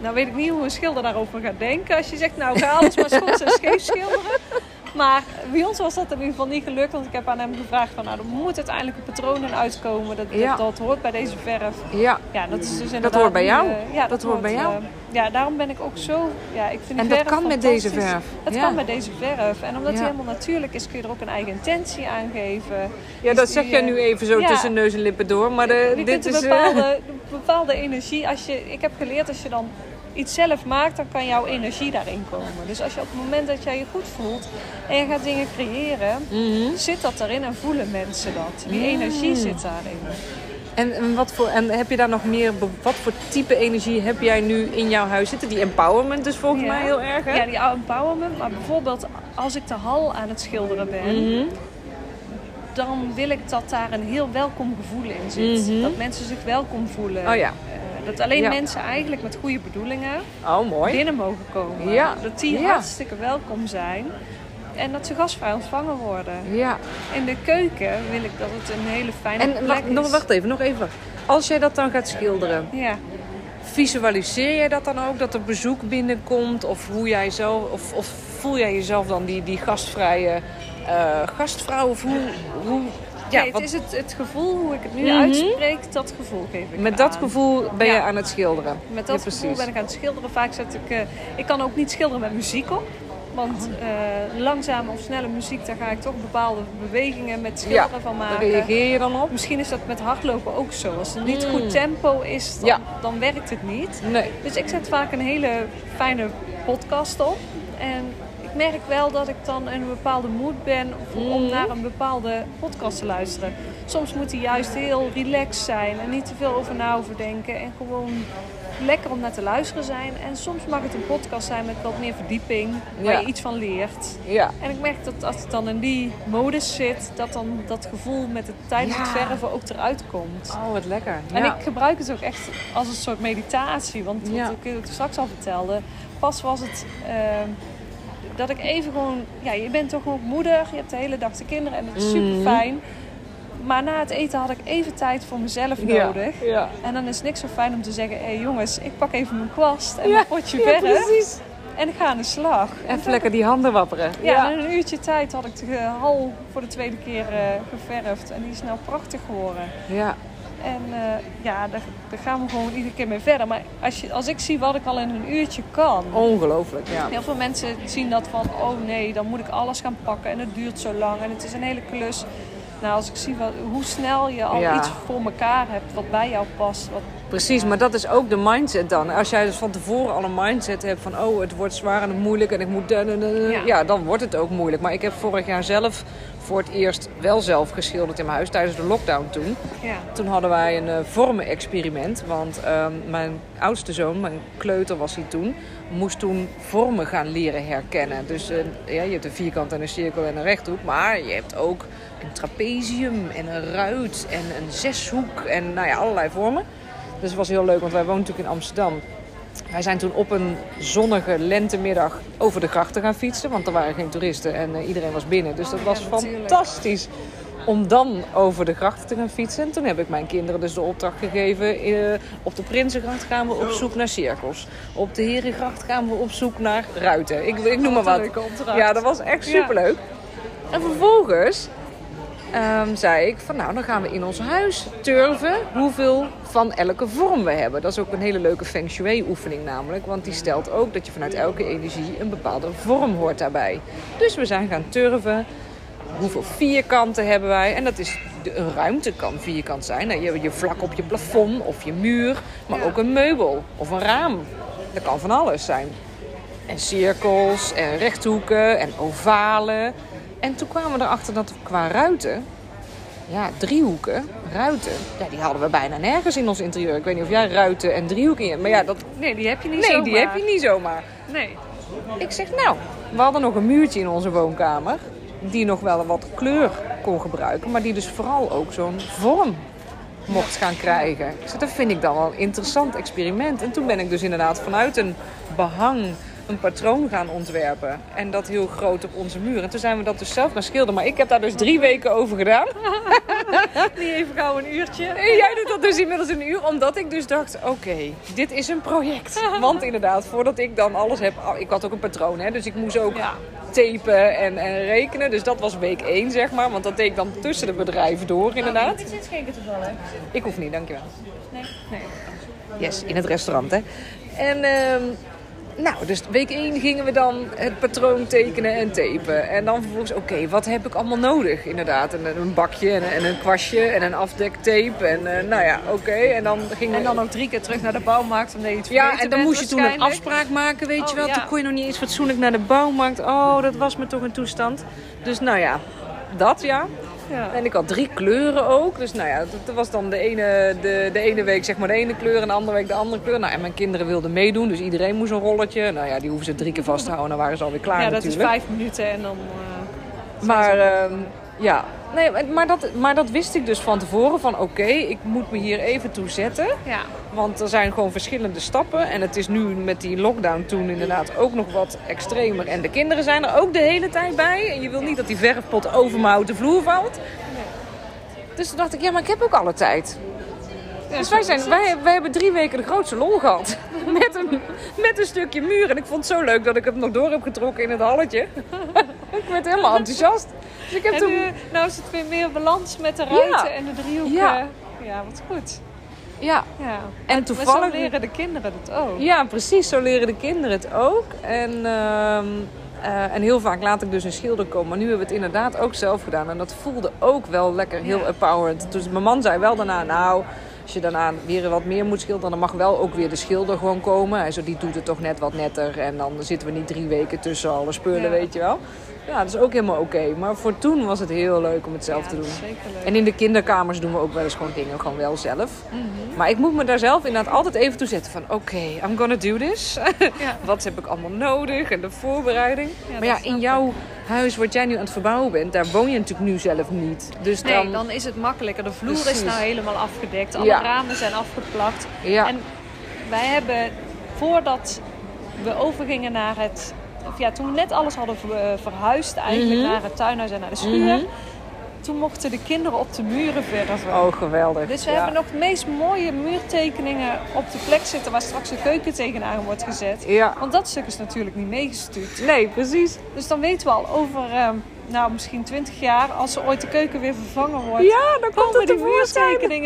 Nou weet ik niet hoe een schilder daarover gaat denken. Als je zegt, nou ga alles maar schots en scheef schilderen. [LAUGHS] Maar bij ons was dat in ieder geval niet gelukt. Want ik heb aan hem gevraagd van, nou er moet uiteindelijk een patroon in uitkomen. Dat, dat, Ja. dat hoort bij deze verf. Ja. Ja, dat is dus inderdaad hoort bij jou. eh, ja, Dat hoort bij jou. eh, ja, daarom ben ik ook zo... Ja, ik vind En dat kan met deze verf. Dat Ja. kan met deze verf. En omdat Ja. hij helemaal natuurlijk is, kun je er ook een eigen intentie aan geven. Ja, dat die, zeg jij eh, nu even zo tussen neus en lippen door. Maar de, dit is... een bepaalde, [LAUGHS] bepaalde energie. Als je, ik heb geleerd, als je dan iets zelf maakt, dan kan jouw energie daarin komen. Dus als je op het moment dat jij je goed voelt en je gaat dingen creëren, mhm. zit dat erin en voelen mensen dat. Die Mm. energie zit daarin. En, wat voor, en heb je daar nog meer... Wat voor type energie heb jij nu in jouw huis zitten? Die empowerment is volgens Ja. mij heel erg, hè? Ja, die empowerment. Maar bijvoorbeeld als ik de hal aan het schilderen ben, Mhm. dan wil ik dat daar een heel welkom gevoel in zit. Mhm. Dat mensen zich welkom voelen. Oh ja. Dat alleen Ja. mensen eigenlijk met goede bedoelingen Oh, mooi. binnen mogen komen. Ja. Dat die hartstikke welkom zijn. En dat ze gastvrij ontvangen worden. Ja. In de keuken wil ik dat het een hele fijne En plek wacht, is. nog, wacht even, nog even. Als jij dat dan gaat schilderen, Ja. visualiseer jij dat dan ook? Dat er bezoek binnenkomt? Of, hoe jij zelf, of, of voel jij jezelf dan die, die gastvrije eh, gastvrouw? Of hoe... hoe ja, nee, het wat- is het, het gevoel, hoe ik het nu Mhm. uitspreek, dat gevoel geef ik met dat aan. gevoel ben je Ja. aan het schilderen? Met Ja, dat gevoel ben ik aan het schilderen. Vaak zet ik... eh, ik kan ook niet schilderen met muziek op. Want uh, langzame of snelle muziek, daar ga ik toch bepaalde bewegingen met schilderen van maken. Daar reageer je dan op? Misschien is dat met hardlopen ook zo. Als het niet goed tempo is, dan, dan werkt het niet. Nee. Dus ik zet vaak een hele fijne podcast op. En merk wel dat ik dan in een bepaalde mood ben om mm. naar een bepaalde podcast te luisteren. Soms moet die juist heel relaxed zijn en niet te veel over na over denken. En gewoon lekker om naar te luisteren zijn. En soms mag het een podcast zijn met wat meer verdieping, waar je iets van leert. Ja. En ik merk dat als het dan in die modus zit, dat dan dat gevoel met het tijdens het verven ook eruit komt. Oh, wat lekker. En ik gebruik het ook echt als een soort meditatie. Want wat ik straks al vertelde, pas was het... Ehm, dat ik even gewoon, ja, je bent toch ook moeder, je hebt de hele dag de kinderen en dat is super fijn. Maar na het eten had ik even tijd voor mezelf nodig. Ja, En dan is het niks zo fijn om te zeggen: hé hey jongens, ik pak even mijn kwast en mijn potje verder. precies. En ik ga aan de slag. Even lekker die handen wapperen. Ja, in een uurtje tijd had ik de hal voor de tweede keer uh, geverfd. En die is nou prachtig geworden. Ja. En uh, ja, daar, daar, gaan we gewoon iedere keer mee verder. Maar als, je, als ik zie wat ik al in een uurtje kan. Ongelooflijk, ja. Heel veel mensen zien dat van, oh nee, dan moet ik alles gaan pakken. En het duurt zo lang. En het is een hele klus. Nou, als ik zie wat, hoe snel je al iets voor elkaar hebt wat bij jou past. Wat, Precies, maar dat is ook de mindset dan. Als jij dus van tevoren al een mindset hebt van... oh, het wordt zwaar en moeilijk en ik moet... Ja. ja. dan wordt het ook moeilijk. Maar ik heb vorig jaar zelf voor het eerst wel zelf geschilderd in mijn huis tijdens de lockdown toen. Ja. Toen hadden wij een uh, vormen-experiment. Want uh, mijn oudste zoon, mijn kleuter was hij toen, moest toen vormen gaan leren herkennen. Dus uh, ja, je hebt een vierkant en een cirkel en een rechthoek. Maar je hebt ook een trapezium en een ruit en een zeshoek en nou ja, allerlei vormen. Dus het was heel leuk, want wij woonden natuurlijk in Amsterdam. Wij zijn toen op een zonnige lentemiddag over de grachten gaan fietsen. Want er waren geen toeristen en uh, iedereen was binnen. Dus dat was fantastisch om dan over de grachten te gaan fietsen. En toen heb ik mijn kinderen dus de opdracht gegeven... Uh, op de Prinsengracht gaan we op zoek naar cirkels. Op de Herengracht gaan we op zoek naar ruiten. Ik, ik noem maar wat. Ja, dat was echt superleuk. En vervolgens um, zei ik van nou, dan gaan we in ons huis turven hoeveel van elke vorm we hebben. Dat is ook een hele leuke feng shui oefening namelijk. Want die stelt ook dat je vanuit elke energie een bepaalde vorm hoort daarbij. Dus we zijn gaan turven. Hoeveel vierkanten hebben wij? En dat is, een ruimte kan vierkant zijn. Nou, je hebt je vlak op je plafond of je muur. Maar ook een meubel of een raam. Dat kan van alles zijn. En cirkels en rechthoeken en ovalen. En toen kwamen we erachter dat qua ruiten, ja, driehoeken, ruiten, ja, die hadden we bijna nergens in ons interieur. Ik weet niet of jij ruiten en driehoeken hebt, maar ja, dat... Nee, die heb je niet nee, zomaar. die heb je niet zomaar. Nee. Ik zeg, nou, we hadden nog een muurtje in onze woonkamer, die nog wel wat kleur kon gebruiken, maar die dus vooral ook zo'n vorm mocht gaan krijgen. Zeg, dat vind ik dan wel een interessant experiment. En toen ben ik dus inderdaad vanuit een behang een patroon gaan ontwerpen. En dat heel groot op onze muur. En toen zijn we dat dus zelf gaan schilderen. Maar ik heb daar dus drie weken over gedaan. [LAUGHS] Die even gauw een uurtje. En [LAUGHS] jij doet dat dus inmiddels een uur. Omdat ik dus dacht, oké, dit is een project. [LAUGHS] Want inderdaad, voordat ik dan alles heb... Ik had ook een patroon, hè. Dus ik moest ook ja. tapen en, en, rekenen. Dus dat was week één, zeg maar. Want dat deed ik dan tussen de bedrijven door, inderdaad. Oh, ik zit schenken toevallig. Ik hoef niet, dankjewel. Nee, nee. Yes, in het restaurant, hè. En... Uh, nou, dus week 1 gingen we dan het patroon tekenen en tapen. En dan vervolgens, oké, wat heb ik allemaal nodig? Inderdaad, een, een bakje en, en, een kwastje en een afdektape. En uh, nou ja, oké. En dan gingen En dan ook drie keer terug naar de bouwmarkt omdat je iets Ja, en dan moest je toen een afspraak maken, weet je oh, wel. Toen kon je nog niet eens fatsoenlijk naar de bouwmarkt. Oh, dat was me toch een toestand. Dus nou ja, dat ja. Ja. En ik had drie kleuren ook. Dus nou ja, dat was dan de ene, de, de ene week zeg maar de ene kleur en de andere week de andere kleur. Nou, en mijn kinderen wilden meedoen, dus iedereen moest een rolletje. Nou ja, die hoeven ze drie keer vast te houden. Dan waren ze alweer klaar ja, natuurlijk. Dat is vijf minuten en dan... Uh, maar uh, ja, nee, maar dat, maar dat wist ik dus van tevoren. Van oké, ik moet me hier even toe zetten. Ja. Want er zijn gewoon verschillende stappen. En het is nu met die lockdown toen inderdaad ook nog wat extremer. En de kinderen zijn er ook de hele tijd bij. En je wil niet dat die verfpot over mijn houten vloer valt. Dus toen dacht ik, ja, maar ik heb ook alle tijd. dus wij, zijn, wij, wij hebben drie weken de grootste lol gehad. [LAUGHS] Met een, met een stukje muur. En ik vond het zo leuk dat ik het nog door heb getrokken in het halletje. Ik werd helemaal enthousiast. Dus ik heb en toen... nu, nou is het weer meer balans met de ruiten en de driehoeken. Ja. ja, wat goed. Ja. ja. En toevallig... zo leren de kinderen het ook. Ja, precies. Zo leren de kinderen het ook. En... Uh, Eh, en heel vaak laat ik dus een schilder komen. Maar nu hebben we het inderdaad ook zelf gedaan. En dat voelde ook wel lekker heel Ja. empowerend. Dus mijn man zei wel daarna, nou, als je daarna weer wat meer moet schilderen, dan mag wel ook weer de schilder gewoon komen. Hij zo, die doet het toch net wat netter. En dan zitten we niet drie weken tussen alle spullen, Ja. weet je wel. Ja, dat is ook helemaal oké. Maar voor toen was het heel leuk om het zelf Ja, te doen. En in de kinderkamers doen we ook wel eens gewoon dingen gewoon wel zelf. Mhm. Maar ik moet me daar zelf inderdaad altijd even toe zetten van... oké, I'm gonna do this. [LAUGHS] Ja. Wat heb ik allemaal nodig en de voorbereiding. maar ja, in jouw huis wat jij nu aan het verbouwen bent... daar woon je natuurlijk nu zelf niet. Dus Nee, dan... dan is het makkelijker. De vloer Precies. is nou helemaal afgedekt. Alle ramen zijn afgeplakt. En wij hebben, voordat we overgingen naar het... Of ja, toen we net alles hadden eh, verhuisd eigenlijk Mhm. naar het tuinhuis en naar de schuur. Mhm. Toen mochten de kinderen op de muren verven. oh geweldig. Dus we Ja. hebben nog de meest mooie muurtekeningen op de plek zitten waar straks de keuken tegenaan wordt gezet. Ja, Want dat stuk is natuurlijk niet meegestuurd. nee, precies. Dus dan weten we al over, eh, nou misschien 20 jaar, als er ooit de keuken weer vervangen wordt, Ja, dan komt komen het die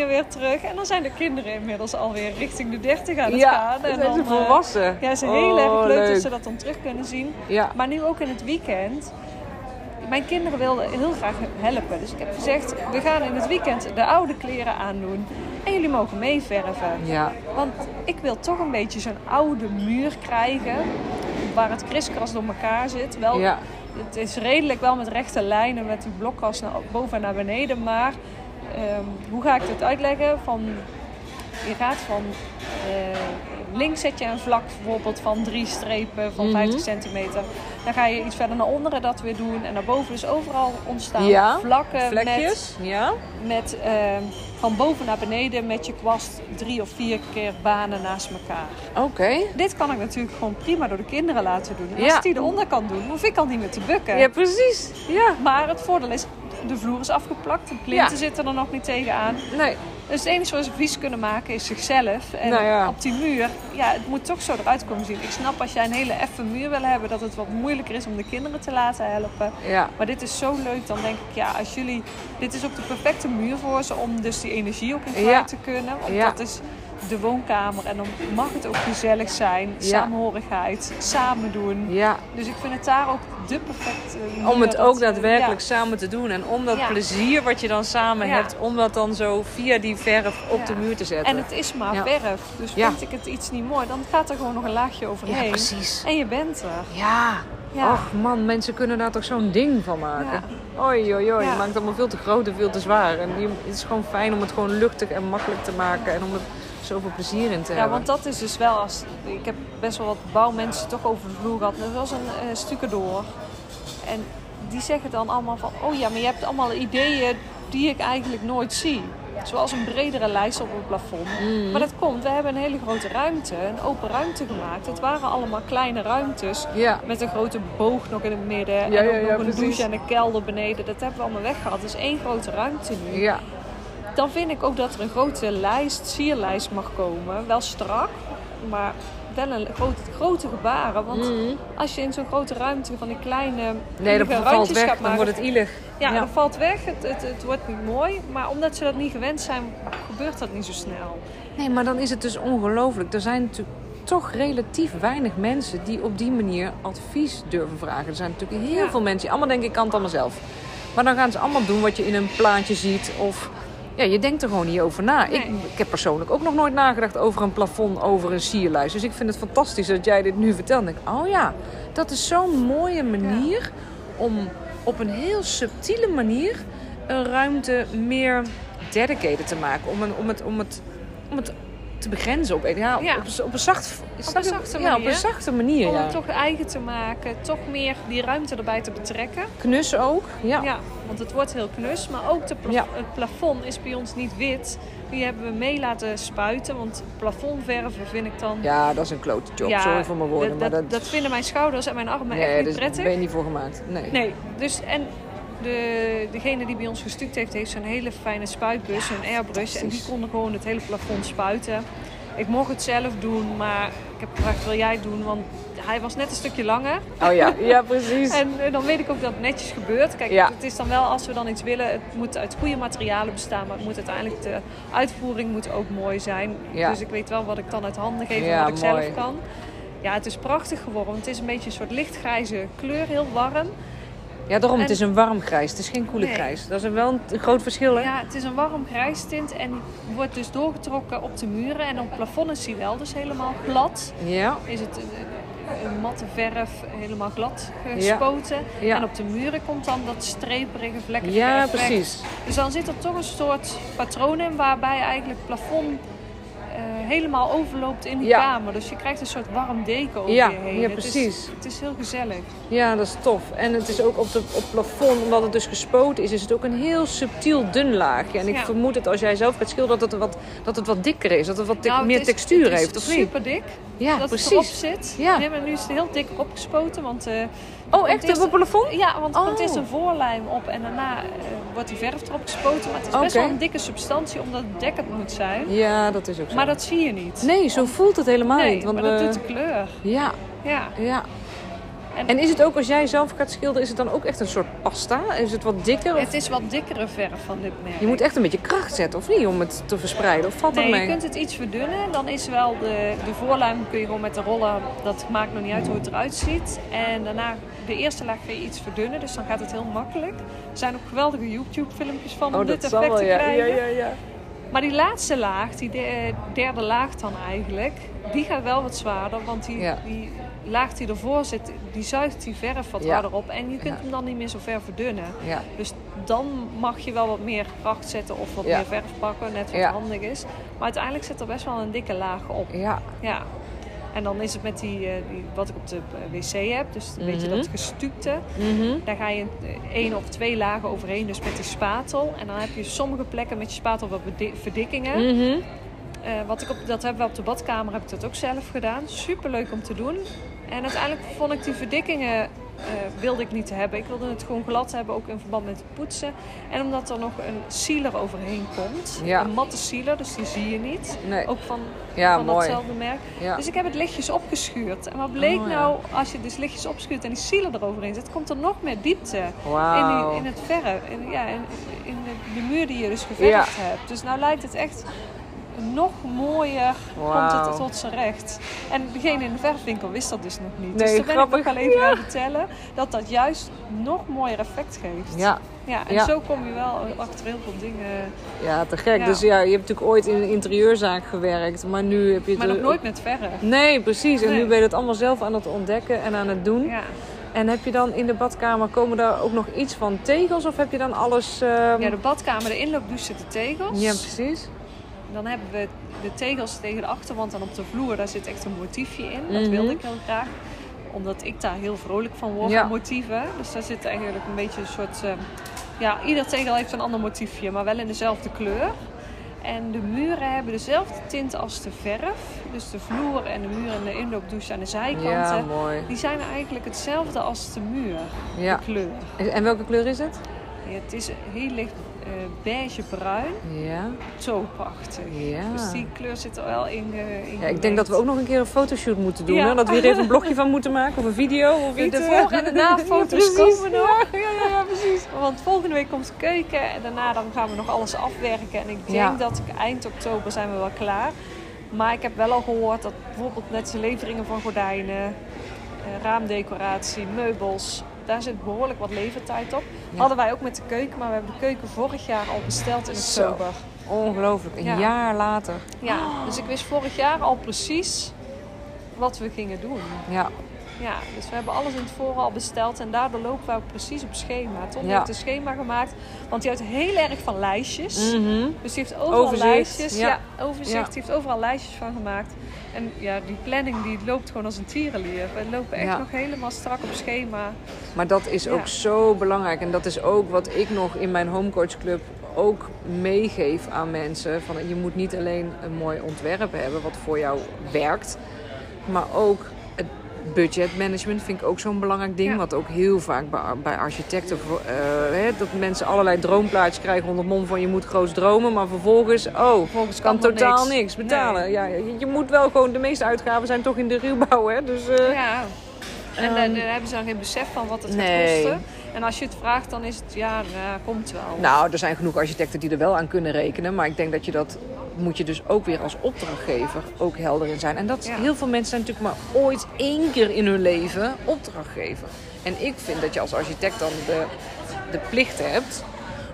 weer terug. En dan zijn de kinderen inmiddels alweer richting de 30 aan het Ja, gaan. En zijn ze dan, eh, volwassen. Ja, is heel Oh, erg leuk, leuk. dat ze dat dan terug kunnen zien. Ja, Maar nu ook in het weekend. Mijn kinderen wilden heel graag helpen. Dus ik heb gezegd, we gaan in het weekend de oude kleren aandoen. En jullie mogen meeverven. ja, Want ik wil toch een beetje zo'n oude muur krijgen. Waar het kriskras door elkaar zit. Wel, ja. Het is redelijk wel met rechte lijnen met de blokkast naar boven en naar beneden. Maar ehm, hoe ga ik dit uitleggen? Van, je gaat van eh, links zet je een vlak bijvoorbeeld van drie strepen van Mhm. 50 centimeter. Dan ga je iets verder naar onderen dat weer doen. En daarboven is overal ontstaan Ja, vlakken met Vlekjes, ja. met ehm, van boven naar beneden met je kwast drie of vier keer banen naast elkaar. Oké. Dit kan ik natuurlijk gewoon prima door de kinderen laten doen. En Ja. als die de onderkant doen, hoef ik al niet meer te bukken. Ja, precies. Ja. Maar het voordeel is, de vloer is afgeplakt, de plinten zitten er nog niet tegenaan. Nee, Dus het enige wat ze vies kunnen maken is zichzelf. En Nou ja. op die muur, ja, het moet toch zo eruit komen zien. Ik snap als jij een hele effen muur wil hebben, dat het wat moeilijker is om de kinderen te laten helpen. ja. Maar dit is zo leuk, dan denk ik, ja, als jullie... Dit is ook de perfecte muur voor ze om dus die energie ook in kwijt Ja. te kunnen. Want Ja. dat is de woonkamer en dan mag het ook gezellig zijn. Ja. Samenhorigheid, samen doen. Ja, Dus ik vind het daar ook de perfecte muur. om het dat, ook daadwerkelijk ja. samen te doen. En om dat Ja. plezier wat je dan samen Ja. hebt, om dat dan zo via die verf op Ja. de muur te zetten. En het is maar Ja. verf. Dus Ja. vind ik het iets niet mooi, dan gaat er gewoon nog een laagje overheen. Ja, precies. En je bent er. Ja. Ja. Och man, mensen kunnen daar toch zo'n ding van maken. Oei, oei, oei. Ja. Je maakt het allemaal veel te groot en veel te zwaar. En het is gewoon fijn om het gewoon luchtig en makkelijk te maken. En om er zoveel plezier in te Ja, hebben. want dat is dus wel als. Ik heb best wel wat bouwmensen toch over de vloer gehad. Net zoals een uh, stucadoor. En die zeggen dan allemaal van: oh ja, maar je hebt allemaal ideeën die ik eigenlijk nooit zie. Zoals een bredere lijst op het plafond. Mhm. Maar dat komt, we hebben een hele grote ruimte, een open ruimte gemaakt. Het waren allemaal kleine ruimtes. Ja. Met een grote boog nog in het midden. Ja, en ja, ook ja, nog een precies. douche en een kelder beneden. Dat hebben we allemaal weggehaald. Dus één grote ruimte nu. Dan vind ik ook dat er een grote lijst, sierlijst mag komen. Wel strak, maar wel een grote, grote gebaren. Want Mhm. als je in zo'n grote ruimte van die kleine Nee, dat randjes weg. gaat Dan maken, wordt het ielig. Ja, Ja. dat valt weg. Het, het, het wordt niet mooi. Maar omdat ze dat niet gewend zijn, gebeurt dat niet zo snel. Nee, maar dan is het dus ongelooflijk. Er zijn natuurlijk toch relatief weinig mensen die op die manier advies durven vragen. Er zijn natuurlijk heel Ja. veel mensen die allemaal denken, ik kan het allemaal zelf. Maar dan gaan ze allemaal doen wat je in een plaatje ziet. Of ja, je denkt er gewoon niet over na. Ik, Nee. ik heb persoonlijk ook nog nooit nagedacht over een plafond, over een sierlijst. Dus ik vind het fantastisch dat jij dit nu vertelt. En ik denk, oh ja, dat is zo'n mooie manier om op een heel subtiele manier een ruimte meer dedicated te maken. Om, een, om, het, om, het, om het te begrenzen op, ja, op, Ja. op, een- op een zacht, snap je? zachte Ja, op manier. een zachte manier. Om Ja. het toch eigen te maken, toch meer die ruimte erbij te betrekken. Knus ook. Ja. Ja, want het wordt heel knus. Maar ook de het plafond is bij ons niet wit. Die hebben we mee laten spuiten. Want plafondverven vind ik dan... Ja, dat is een klote job. Sorry voor mijn woorden. dat, maar dat, dat, vinden mijn schouders en mijn armen nee, echt niet daar prettig. ben je niet voor gemaakt. Nee. Nee, dus en de, degene die bij ons gestuukt heeft, heeft zo'n hele fijne spuitbus, een airbrush. En die konden gewoon het hele plafond spuiten. Ik mocht het zelf doen, maar ik heb gevraagd, wil jij het doen? Want hij was net een stukje langer. Oh ja, [LAUGHS] ja precies. En eh, dan weet ik ook dat het netjes gebeurt. Kijk, Ja. het is dan wel als we dan iets willen, het moet uit goede materialen bestaan, maar het moet uiteindelijk de uitvoering moet ook mooi zijn. Ja. Dus ik weet wel wat ik dan uit handen geef en Ja, wat ik mooi. zelf kan. Ja, het is prachtig geworden. Het is een beetje een soort lichtgrijze kleur, heel warm. Ja, daarom, het En- is een warm grijs. Het is geen koele Nee. grijs. Dat is wel een, groot verschil, hè? Ja, het is een warm grijstint en die wordt dus doorgetrokken op de muren. En op het plafond is hij wel dus helemaal glad. Ja. Is het een, matte verf helemaal glad gespoten. Ja. En op de muren komt dan dat streperige vlekkige Ja, precies. Dus dan zit er toch een soort patroon in waarbij eigenlijk het plafond helemaal overloopt in de Ja. kamer. Dus je krijgt een soort warm deken over Ja, je heen. ja, Het is- precies. Het is, heel gezellig. Ja, dat is tof. En het is ook op, de, op het plafond, omdat het dus gespoten is, is het ook een heel subtiel dun laagje. En ik Ja. vermoed dat als jij zelf gaat schilderen, dat het wat, dat het wat dikker is. Dat het wat Nou, het meer is- textuur het is heeft, of niet? super dik. Ja, dat precies. het erop zit. Ja. Nee, maar nu is het heel dik opgespoten. Want, eh, Oh, echt? Op het plafond? Ja, want er komt Oh. eerst een voorlijm op en daarna eh, wordt die verf erop gespoten. Maar het is best wel een dikke substantie omdat het dekkend moet zijn. Ja, dat is ook zo. Maar dat zie je niet. Nee, zo voelt het helemaal Nee, niet. Want maar dat we- doet de kleur. Ja, Ja. ja. En- En is het ook als jij zelf gaat schilderen, is het dan ook echt een soort pasta? Is het wat dikker? Of... Het is wat dikkere verf van dit merk. Je moet echt een beetje kracht zetten, of niet? Om het te verspreiden. Of valt dat Nee, mee? je kunt het iets verdunnen. Dan is wel de, de voorluim kun je gewoon met de roller, dat maakt nog niet uit hoe het eruit ziet. En daarna, de eerste laag kun je iets verdunnen, dus dan gaat het heel makkelijk. Er zijn ook geweldige YouTube filmpjes van om Oh, dit effect wel, te krijgen. ja, ja, ja. Maar die laatste laag, die de- derde laag dan eigenlijk, die gaat wel wat zwaarder. Want die, Ja. die laag die ervoor zit, die zuigt die verf wat Ja. harder op. En je kunt Ja. hem dan niet meer zo ver verdunnen. Ja. Dus dan mag je wel wat meer kracht zetten of wat meer verf pakken, net wat handig is. Maar uiteindelijk zit er best wel een dikke laag op. ja. Ja. En dan is het met die, eh, die wat ik op de eh, wc heb, dus een beetje Mhm. dat gestuukte. Mhm. Daar ga je eh, één of twee lagen overheen, dus met die spatel. En dan heb je sommige plekken met je spatel wat verdikkingen. Mhm. Wat ik op, dat hebben we op de badkamer, heb ik dat ook zelf gedaan. Super leuk om te doen. En uiteindelijk vond ik die verdikkingen eh, wilde ik niet hebben. Ik wilde het gewoon glad hebben, ook in verband met het poetsen. En omdat er nog een sealer overheen komt. Ja. Een matte sealer, dus die zie je niet. Nee. Ook van, Ja, van datzelfde merk. Ja. Dus ik heb het lichtjes opgeschuurd. En wat bleek Oh, nou, als je dus lichtjes opschuurt en die sealer eroverheen zet, komt er nog meer diepte in, die, in het verf. In, ja, in, in de, de muur die je dus geverfd hebt. Dus nou lijkt het echt nog mooier komt het tot zijn recht. En degene in de verfwinkel wist dat dus nog niet. Nee, dus daar ben ik nog wel even Ja. vertellen dat dat juist nog mooier effect geeft. Ja, ja en Ja. zo kom je wel achter heel veel dingen. ja, te gek. Ja. Dus ja, je hebt natuurlijk ooit in een interieurzaak gewerkt, maar nu heb je het... Maar nog er- nooit met verf. Nee, precies. En Nee. nu ben je het allemaal zelf aan het ontdekken en aan het doen. Ja. En heb je dan in de badkamer, komen daar ook nog iets van tegels? Of heb je dan alles... ehm, ja, de badkamer, de inloopdouche zitten tegels. ja, precies. Dan hebben we de tegels tegen de achterwand en op de vloer, daar zit echt een motiefje in. Dat Mhm. wilde ik heel graag. Omdat ik daar heel vrolijk van word, Ja. motieven. Dus daar zit eigenlijk een beetje een soort... eh, ja, ieder tegel heeft een ander motiefje, maar wel in dezelfde kleur. En de muren hebben dezelfde tint als de verf. Dus de vloer en de muur en de inloopdouche aan de zijkanten. Ja, mooi. Die zijn eigenlijk hetzelfde als de muur, Ja. de kleur. En welke kleur is het? Ja, het is heel licht eh beige-bruin. Ja. Zo prachtig. Ja. Dus die kleur zit er wel in. in Ja, ik denk dat we ook nog een keer een fotoshoot moeten doen. Ja. Hè? Dat we hier even een blogje van moeten maken of een video of De, iets. de voor- en de na-foto's [LAUGHS] Precies. komen nog. Ja, ja, ja, precies. Want volgende week komt de keuken en daarna dan gaan we nog alles afwerken. En ik denk dat ik eind oktober zijn we wel klaar. Maar ik heb wel al gehoord dat bijvoorbeeld net de leveringen van gordijnen, eh, raamdecoratie, meubels, daar zit behoorlijk wat levertijd op. Ja. Hadden wij ook met de keuken, maar we hebben de keuken vorig jaar al besteld in Zo. oktober. Ongelooflijk. Een Ja. jaar later. Ja, dus ik wist vorig jaar al precies wat we gingen doen. Ja. Ja, dus we hebben alles in het voren al besteld en daardoor lopen we ook precies op schema. Tom Ja. heeft een schema gemaakt, want die houdt heel erg van lijstjes. Mhm. Dus die heeft overal Overzicht, lijstjes. ja. Ja, overzicht. Ja. Die heeft overal lijstjes van gemaakt. En ja, die planning die loopt gewoon als een tierenlier. We lopen echt nog helemaal strak op schema. Maar dat is ook zo belangrijk. En dat is ook wat ik nog in mijn homecoach club ook meegeef aan mensen. Van, je moet niet alleen een mooi ontwerp hebben wat voor jou werkt. Maar ook het budgetmanagement vind ik ook zo'n belangrijk ding. Ja. Wat ook heel vaak bij, bij architecten... eh, hè, dat mensen allerlei droomplaatjes krijgen onder mond van... je moet groots dromen, maar vervolgens... oh, Vervolgens kan kan totaal niks. niks, betalen. Nee. Ja, je, je moet wel gewoon... de meeste uitgaven zijn toch in de ruwbouw, hè. Dus, eh, Ja, En dan, Ehm, dan hebben ze dan geen besef van wat het nee. gaat kosten. En als je het vraagt, dan is het ja, nou, komt wel. Nou, er zijn genoeg architecten die er wel aan kunnen rekenen. Maar ik denk dat je dat moet je dus ook weer als opdrachtgever ook helder in zijn. En dat Ja. heel veel mensen zijn natuurlijk maar ooit één keer in hun leven opdrachtgever. En ik vind dat je als architect dan de, de plicht hebt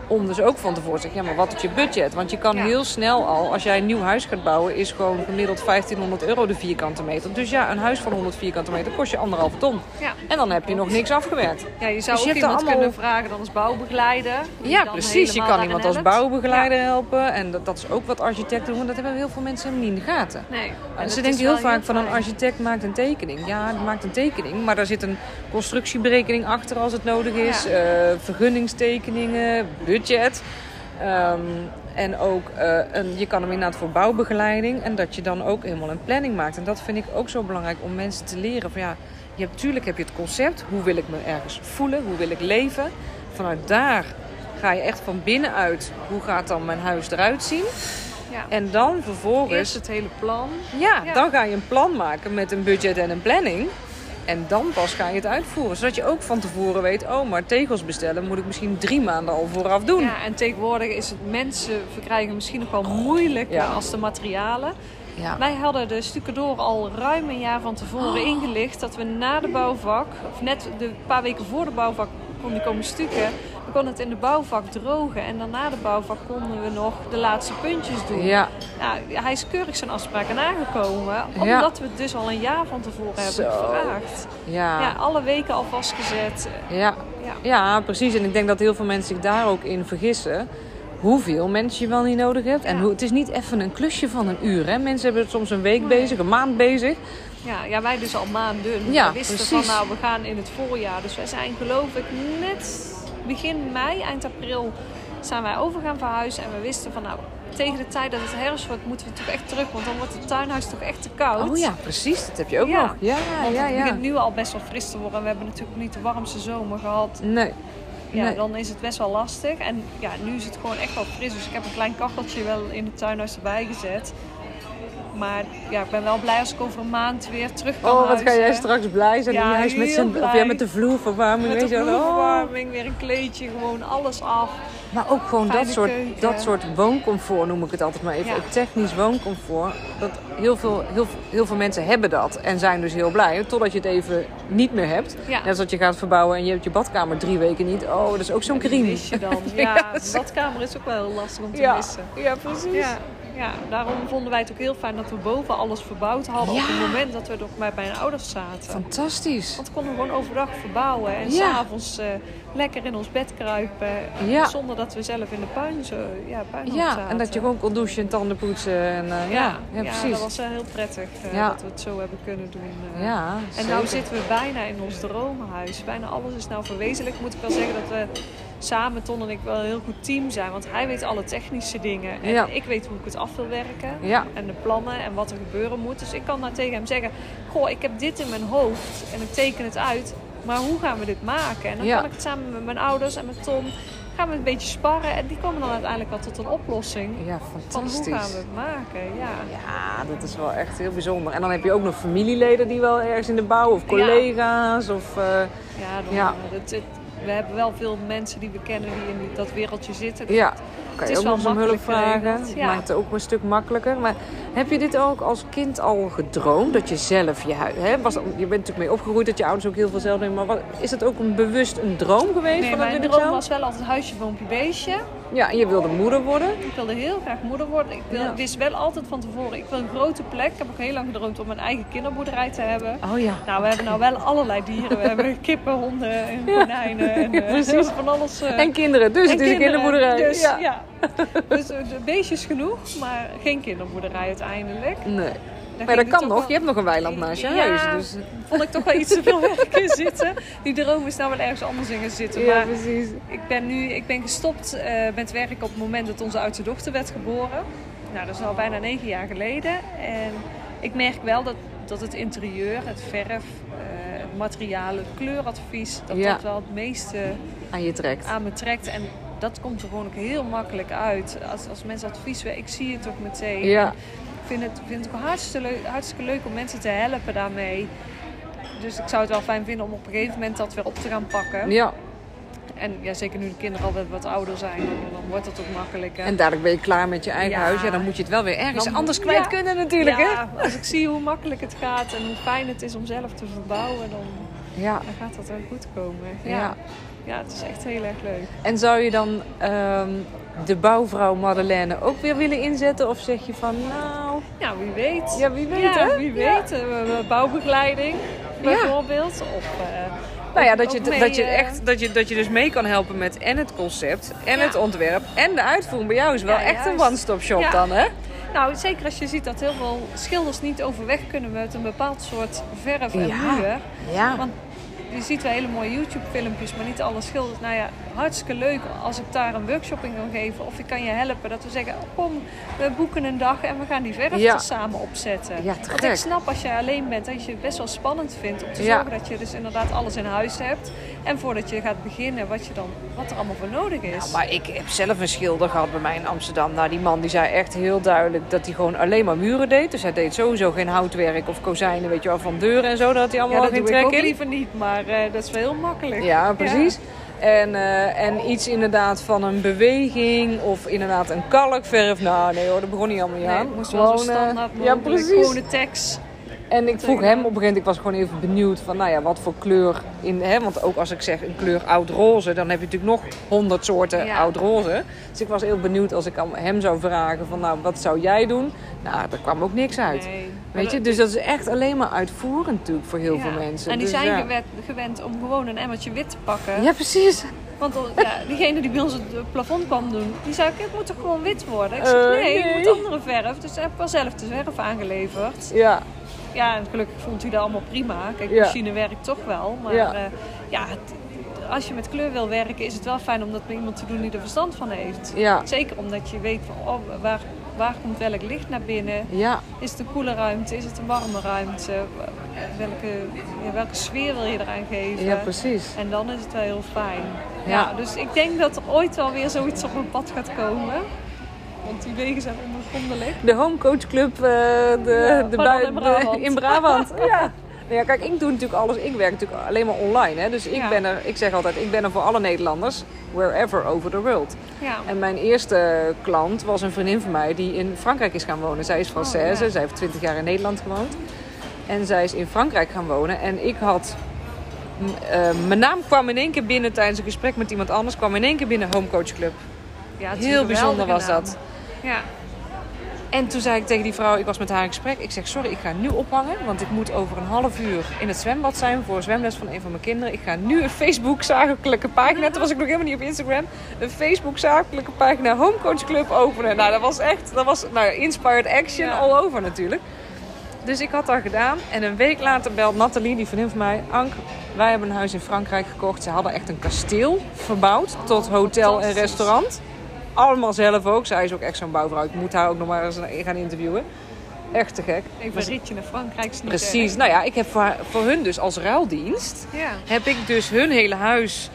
om dus ook van tevoren te zeggen, ja, maar wat is je budget? Want je kan Ja. heel snel al, als jij een nieuw huis gaat bouwen, is gewoon gemiddeld 1500 euro de vierkante meter. Dus ja, een huis van 100 vierkante meter kost je anderhalve ton. Ja. En dan heb je nog niks afgewerkt. Ja, je zou Dus je ook iemand allemaal- kunnen vragen dan als bouwbegeleider. Ja, precies. Je kan iemand als bouwbegeleider helpen. En dat, dat is ook wat architecten doen. Want dat hebben heel veel mensen helemaal niet in de gaten. Nee. En ze denken heel vaak van een architect maakt een tekening. Ja, die maakt een tekening. Maar daar zit een constructieberekening achter als het nodig is. Eh, vergunningstekeningen, budget. Ehm, en ook, eh, een, je kan hem inderdaad voor bouwbegeleiding. En dat je dan ook helemaal een planning maakt. En dat vind ik ook zo belangrijk om mensen te leren. Van ja, je hebt, tuurlijk heb je het concept. Hoe wil ik me ergens voelen? Hoe wil ik leven? Vanuit daar ga je echt van binnenuit. Hoe gaat dan mijn huis eruit zien? Ja. En dan vervolgens... Eerst het hele plan. Ja, Ja. dan ga je een plan maken met een budget en een planning. En dan pas ga je het uitvoeren. Zodat je ook van tevoren weet, oh, maar tegels bestellen moet ik misschien drie maanden al vooraf doen. Ja, en tegenwoordig is het mensen verkrijgen misschien nog wel moeilijker Ja. als de materialen. Ja. Wij hadden de stucadoor al ruim een jaar van tevoren Oh. ingelicht dat we na de bouwvak, of net de paar weken voor de bouwvak kon die komen stukken. Konden het in de bouwvak drogen en dan na de bouwvak konden we nog de laatste puntjes doen. Ja, Nou, hij is keurig zijn afspraken nagekomen, omdat we het dus al een jaar van tevoren hebben Zo. gevraagd. ja, Ja, alle weken al vastgezet. ja. Ja. precies. En ik denk dat heel veel mensen zich daar ook in vergissen. Hoeveel mensen je wel niet nodig hebt. En hoe, het is niet even een klusje van een uur. Hè? Mensen hebben het soms een week Nee. bezig, een maand bezig. Ja, ja, wij dus al maanden. Ja, we wisten precies. van nou, we gaan in het voorjaar. Dus wij zijn geloof ik net begin mei, eind april zijn wij over gaan verhuizen. En we wisten van nou, tegen de tijd dat het herfst wordt, moeten we toch echt terug. Want dan wordt het tuinhuis toch echt te koud. Oh ja, precies. Dat heb je ook Ja. nog. Ja, Want ja, het ja. begint nu al best wel fris te worden. En we hebben natuurlijk niet de warmste zomer gehad. Nee. Ja, Nee. dan is het best wel lastig. En ja, nu is het gewoon echt wel fris. Dus ik heb een klein kacheltje wel in het tuinhuis erbij gezet. Maar ja, ik ben wel blij als ik over een maand weer terug kan Oh, wat ga jij straks blij zijn. Ja, in huis met, zijn, of ja, met de vloerverwarming. Met weet de. Oh. vloerverwarming, weer een kleedje, gewoon alles af. Maar ook gewoon dat soort, keuken. dat soort wooncomfort noem ik het altijd maar even. Ja. Technisch wooncomfort. Dat heel, veel, heel, heel veel mensen hebben dat en zijn dus heel blij. Totdat je het even niet meer hebt. Ja. Net als dat je gaat verbouwen en je hebt je badkamer drie weken niet. Oh, dat is ook zo'n mis je dan. [LAUGHS] Ja, de badkamer is ook wel heel lastig om te missen. ja, precies. Ja, daarom vonden wij het ook heel fijn dat we boven alles verbouwd hadden. Ja. Op het moment dat we nog bij mijn ouders zaten. Fantastisch. Want we konden gewoon overdag verbouwen. En Ja. s'avonds eh lekker in ons bed kruipen. Ja. Zonder dat we zelf in de puin, zo, ja, puin Ja, zaten. en dat je gewoon kon douchen en tanden poetsen. En, eh, ja, ja, precies. dat was wel heel prettig eh, dat we het zo hebben kunnen doen. eh. Ja, En zeker. nou zitten we bijna in ons dromenhuis. Bijna alles is nou verwezenlijk. Moet ik wel zeggen dat we samen, Ton en ik, wel een heel goed team zijn. Want hij weet alle technische dingen. En Ja. ik weet hoe ik het af wil werken. Ja. En de plannen en wat er gebeuren moet. Dus ik kan nou tegen hem zeggen... Goh, ik heb dit in mijn hoofd en ik teken het uit. Maar hoe gaan we dit maken? En dan Ja. kan ik het samen met mijn ouders en met Tom... gaan we een beetje sparren. En die komen dan uiteindelijk wel tot een oplossing. Ja, Van fantastisch. hoe gaan we het maken? Ja. Ja, dat is wel echt heel bijzonder. En dan heb je ook nog familieleden die wel ergens in de bouw, of collega's. Of, eh, Ja, dan, Ja. eh, het- het- we hebben wel veel mensen die we kennen die in dat wereldje zitten. ja, kan je ook nog om hulp vragen. ja. maakt het ook een stuk makkelijker. Maar heb je dit ook als kind al gedroomd? Dat je zelf je huis... Hè, was, je bent natuurlijk mee opgegroeid dat je ouders ook heel veel zelf doen. Maar wat, is het ook een bewust een droom geweest? Nee, van mijn droom zelf? was wel altijd huisje, boompje, beestje. Ja, en je wilde moeder worden. Ik wilde heel graag moeder worden. Ik wil, Ja. wist wel altijd van tevoren, ik wil een grote plek. Ik heb ook heel lang gedroomd om een eigen kinderboerderij te hebben. Oh ja. Nou, we hebben nou wel allerlei dieren. We hebben [LAUGHS] kippen, honden en konijnen. En, eh, precies. van alles. eh, En kinderen, dus en het is een kinderboerderij. Dus, ja. ja. dus eh, de beestjes genoeg, maar geen kinderboerderij uiteindelijk. Nee. Maar dat kan nog. Je hebt nog een weiland naast je Ja, huis. Dus... vond ik toch wel iets te veel werk in zitten. Die droom is nou wel ergens anders in gaan zitten. Ja, maar precies. ik ben nu ik ben gestopt eh, met werken op het moment dat onze oudste dochter werd geboren. Nou, dat is al bijna negen jaar geleden. En ik merk wel dat, dat het interieur, het verf, eh, het materiaal, het kleuradvies, dat Ja. dat wel het meeste Aan je trekt. aan me trekt. En dat komt er gewoon ook heel makkelijk uit. Als, als mensen advies willen, ik zie het ook meteen. Ja. Vind het, vind het ook hartstikke leuk, hartstikke leuk om mensen te helpen daarmee. dus ik zou het wel fijn vinden om op een gegeven moment dat weer op te gaan pakken. Ja, En ja, zeker nu de kinderen al wat- ouder zijn, dan, wordt het ook makkelijker. en dadelijk ben je klaar met je eigen Ja. huis. Ja, dan moet je het wel weer ergens Dan- anders kwijt Ja. kunnen natuurlijk, hè? ja, als ik zie hoe makkelijk het gaat en hoe fijn het is om zelf te verbouwen, dan, Ja. dan gaat dat wel goed komen. Ja. Ja. ja, het is echt heel erg leuk. En zou je dan ehm, de bouwvrouw Madeleine ook weer willen inzetten? Of zeg je van, nou... Ja, wie weet. Ja, wie weet, Ja, hè? wie weet. Eh, bouwbegeleiding bijvoorbeeld. Of, eh, Nou ja, dat je, mee, dat, je echt, dat, je, dat je dus mee kan helpen met en het concept, en Ja. het ontwerp, en de uitvoering. Bij jou is wel Ja, echt een one-stop shop Ja. dan, hè? Nou, zeker als je ziet dat heel veel schilders niet overweg kunnen met een bepaald soort verf en Ja. muur. Ja. Want je ziet wel hele mooie YouTube-filmpjes, maar niet alle schilders. Nou ja, hartstikke leuk als ik daar een workshop in kan geven. Of ik kan je helpen dat we zeggen, oh, kom, we boeken een dag en we gaan die verf Ja. er samen opzetten. Ja, Want ik snap als je alleen bent dat je het best wel spannend vindt om te Ja. zorgen dat je dus inderdaad alles in huis hebt. En voordat je gaat beginnen, wat, je dan, wat er allemaal voor nodig is. Nou, maar ik heb zelf een schilder gehad bij mij in Amsterdam. Nou, die man die zei echt heel duidelijk dat hij gewoon alleen maar muren deed. Dus hij deed sowieso geen houtwerk of kozijnen, weet je wel, van deuren en zo. Daar had hij ja, allemaal dat geen trek in. liever niet, maar dat is wel heel makkelijk. Ja, precies. En, eh, en iets inderdaad van een beweging of inderdaad een kalkverf. Nou, nee hoor, dat begon niet allemaal niet Nee, aan. het moest wel zo eh, ja, precies. Gewoon tekst. En ik vroeg hem op een gegeven moment, ik was gewoon even benieuwd van, nou ja, wat voor kleur in, hè, want ook als ik zeg een kleur oud roze, dan heb je natuurlijk nog honderd soorten Ja. oud roze. Dus ik was heel benieuwd als ik hem zou vragen van, nou, wat zou jij doen? Nou, er kwam ook niks uit. Nee. Weet je, dus dat is echt alleen maar uitvoerend natuurlijk voor heel Ja. veel mensen. En die Dus zijn ja. gewend, gewend om gewoon een emmertje wit te pakken. Ja, precies. Want ja, diegene die bij ons het plafond kwam doen, die zei: Het moet toch gewoon wit worden? Ik zeg: Eh, Nee, nee. het moet andere verf. Dus ik heb wel zelf de verf aangeleverd. Ja, Ja, en gelukkig vond hij dat allemaal prima. Kijk, de machine werkt toch wel. Maar Ja. ja, ja het- als je met kleur wil werken, is het wel fijn om dat met iemand te doen die er verstand van heeft. ja, Zeker omdat je weet van oh, waar, waar komt welk licht naar binnen. ja. Is het een koele ruimte? Is het een warme ruimte? Welke, ja, welke sfeer wil je eraan geven? Ja, precies. En dan is het wel heel fijn. Ja. Ja. dus ik denk dat er ooit wel weer zoiets op mijn pad gaat komen. Want die wegen zijn ondergrondelijk. De homecoach club uh, de, de maar bui- dan in Brabant. in Brabant. [LAUGHS] ja. Nou ja, kijk, ik doe natuurlijk alles. Ik werk natuurlijk alleen maar online. Hè? Dus ik Ja. ben er, ik zeg altijd, ik ben er voor alle Nederlanders, wherever over the world. Ja. En mijn eerste klant was een vriendin van mij die in Frankrijk is gaan wonen. Zij is Française, Oh, ja. zij heeft 20 jaar in Nederland gewoond. En zij is in Frankrijk gaan wonen. En ik had. eh, mijn naam kwam in één keer binnen tijdens een gesprek met iemand anders. kwam in één keer binnen Homecoach Club. ja Heel bijzonder was dat. Ja. En toen zei ik tegen die vrouw, ik was met haar in gesprek. Ik zeg, sorry, ik ga nu ophangen. Want ik moet over een half uur in het zwembad zijn voor een zwemles van een van mijn kinderen. Ik ga nu een Facebook zakelijke pagina, toen was ik nog helemaal niet op Instagram. Een Facebook zakelijke pagina Homecoach Club openen. Nou, dat was echt, dat was nou, inspired action Ja. all over natuurlijk. Dus ik had dat gedaan. En een week later belt Nathalie, die vriendin van mij. Ank, wij hebben een huis in Frankrijk gekocht. Ze hadden echt een kasteel verbouwd tot hotel en restaurant. Allemaal zelf ook. Zij is ook echt zo'n bouwvrouw. Ik moet haar ook nog maar eens gaan interviewen. Echt te gek. Even een ritje naar Frankrijk niet Precies. erg. Nou ja, ik heb voor, voor hun dus als ruildienst... Ja. heb ik dus hun hele huis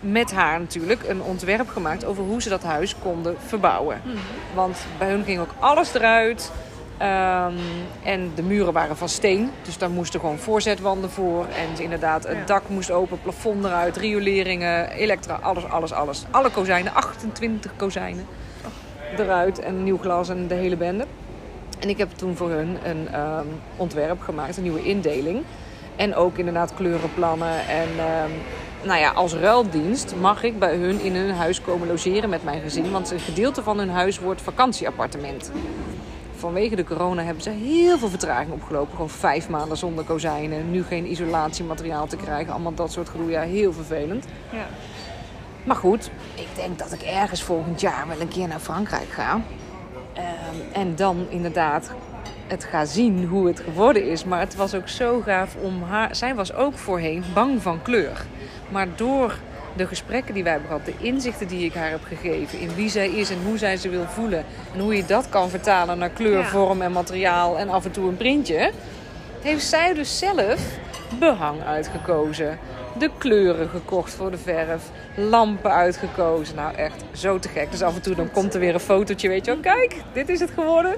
met haar natuurlijk een ontwerp gemaakt... over hoe ze dat huis konden verbouwen. Mhm. Want bij hun ging ook alles eruit. Ehm, en de muren waren van steen. Dus daar moesten gewoon voorzetwanden voor. En inderdaad, het Ja. dak moest open, plafond eruit, rioleringen, elektra, alles, alles, alles. Alle kozijnen, 28 kozijnen eruit en nieuw glas en de hele bende. En ik heb toen voor hun een ehm, ontwerp gemaakt, een nieuwe indeling. En ook inderdaad kleurenplannen. En ehm, nou ja, als ruildienst mag ik bij hun in hun huis komen logeren met mijn gezin. Want een gedeelte van hun huis wordt vakantieappartement. Vanwege de corona hebben ze heel veel vertraging opgelopen. Gewoon vijf maanden zonder kozijnen. Nu geen isolatiemateriaal te krijgen. Allemaal dat soort gedoe. Ja, heel vervelend. Ja. Maar goed, ik denk dat ik ergens volgend jaar wel een keer naar Frankrijk ga. Ehm, en dan inderdaad het ga zien hoe het geworden is. Maar het was ook zo gaaf om haar... Zij was ook voorheen bang van kleur. Maar door de gesprekken die wij hebben gehad, de inzichten die ik haar heb gegeven... in wie zij is en hoe zij ze wil voelen... en hoe je dat kan vertalen naar kleur, Ja. vorm en materiaal... en af en toe een printje... heeft zij dus zelf behang uitgekozen. De kleuren gekocht voor de verf. Lampen uitgekozen. Nou, echt zo te gek. Dus af en toe dan komt er weer een fotootje, weet je wel. Kijk, dit is het geworden.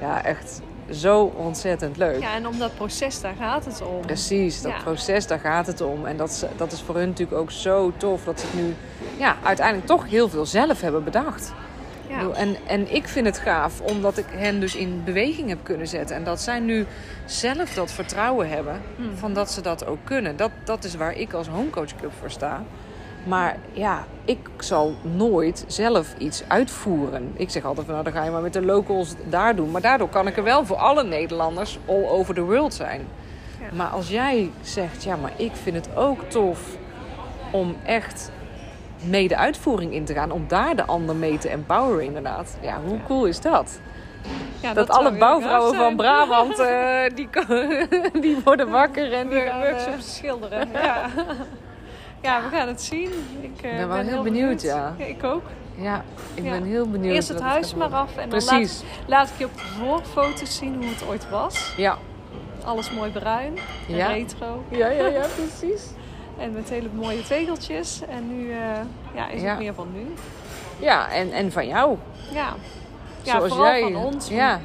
Ja, echt zo ontzettend leuk. Ja, en om dat proces, daar gaat het om. Precies, dat Ja. proces, daar gaat het om. En dat is, dat is voor hun natuurlijk ook zo tof dat ze het nu ja, uiteindelijk toch heel veel zelf hebben bedacht. Ja. En, en ik vind het gaaf omdat ik hen dus in beweging heb kunnen zetten. En dat zij nu zelf dat vertrouwen hebben Hmm. van dat ze dat ook kunnen. Dat, dat is waar ik als homecoach club voor sta. Maar ja, ik zal nooit zelf iets uitvoeren. Ik zeg altijd van nou dan ga je maar met de locals daar doen. Maar daardoor kan ik er wel voor alle Nederlanders all over the world zijn. Ja. Maar als jij zegt, ja maar ik vind het ook tof om echt mee de uitvoering in te gaan. Om daar de ander mee te empoweren inderdaad. Ja, hoe Ja. cool is dat? Ja, dat, alle bouwvrouwen van. Brabant, eh, die, [LAUGHS] die worden wakker en die gaan... eh, workshops schilderen. Ja. [LAUGHS] ja, we gaan het zien. Ik eh, ben wel heel benieuwd, ja. Ik ook. Ja, ik Ja. ben heel benieuwd. Eerst het huis maar af en dan laat, ik je op de voorfoto's zien hoe het ooit was. Ja. Alles mooi bruin en Ja. retro. Ja, ja, ja, precies. [LAUGHS] En met hele mooie tegeltjes. En nu eh, ja, is het meer van nu. Ja, en, en van jou. Ja, ja Zoals vooral jij. van ons. Ja.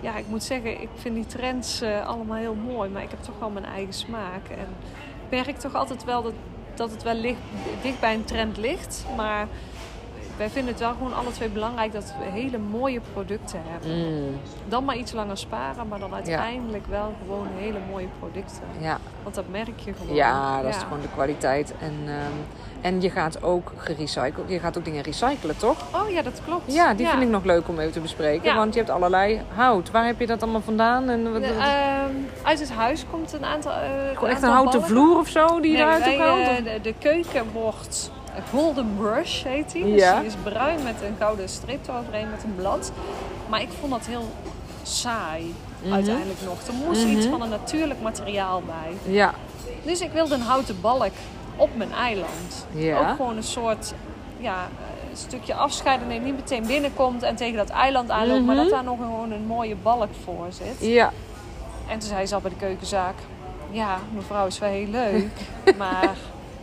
Ja, ik moet zeggen, ik vind die trends eh, allemaal heel mooi. Maar ik heb toch wel mijn eigen smaak. En ik merk toch altijd wel dat, dat het wel licht, dicht bij een trend ligt. Maar wij vinden het wel gewoon alle twee belangrijk dat we hele mooie producten hebben. Mm, Dan maar iets langer sparen, maar dan uiteindelijk wel gewoon hele mooie producten. ja. Want dat merk je gewoon. ja, dat is gewoon de kwaliteit. En, ehm, en je gaat ook gerecycled. Je gaat ook dingen recyclen, toch? Oh ja, dat klopt. Ja, die vind ik nog leuk om even te bespreken. Ja. Want je hebt allerlei hout. Waar heb je dat allemaal vandaan? En wat, De, wat- ehm, uit het huis komt een aantal. eh, gewoon echt een houten ballen. vloer of zo die je eruit gehaald? eh, de, de keuken wordt Golden Brush heet die. Ja. Dus die is bruin met een gouden streep eroverheen met een blad. Maar ik vond dat heel saai Mhm. uiteindelijk nog. Er moest Mhm. iets van een natuurlijk materiaal bij. Ja, Dus ik wilde een houten balk op mijn eiland. Ja. Ook gewoon een soort ja, een stukje afscheiden. Nee, niet meteen binnenkomt en tegen dat eiland aanloopt. Maar Mhm. dat daar nog gewoon een mooie balk voor zit. ja. En toen zei ze al bij de keukenzaak: Ja, mevrouw is wel heel leuk, [LAUGHS] maar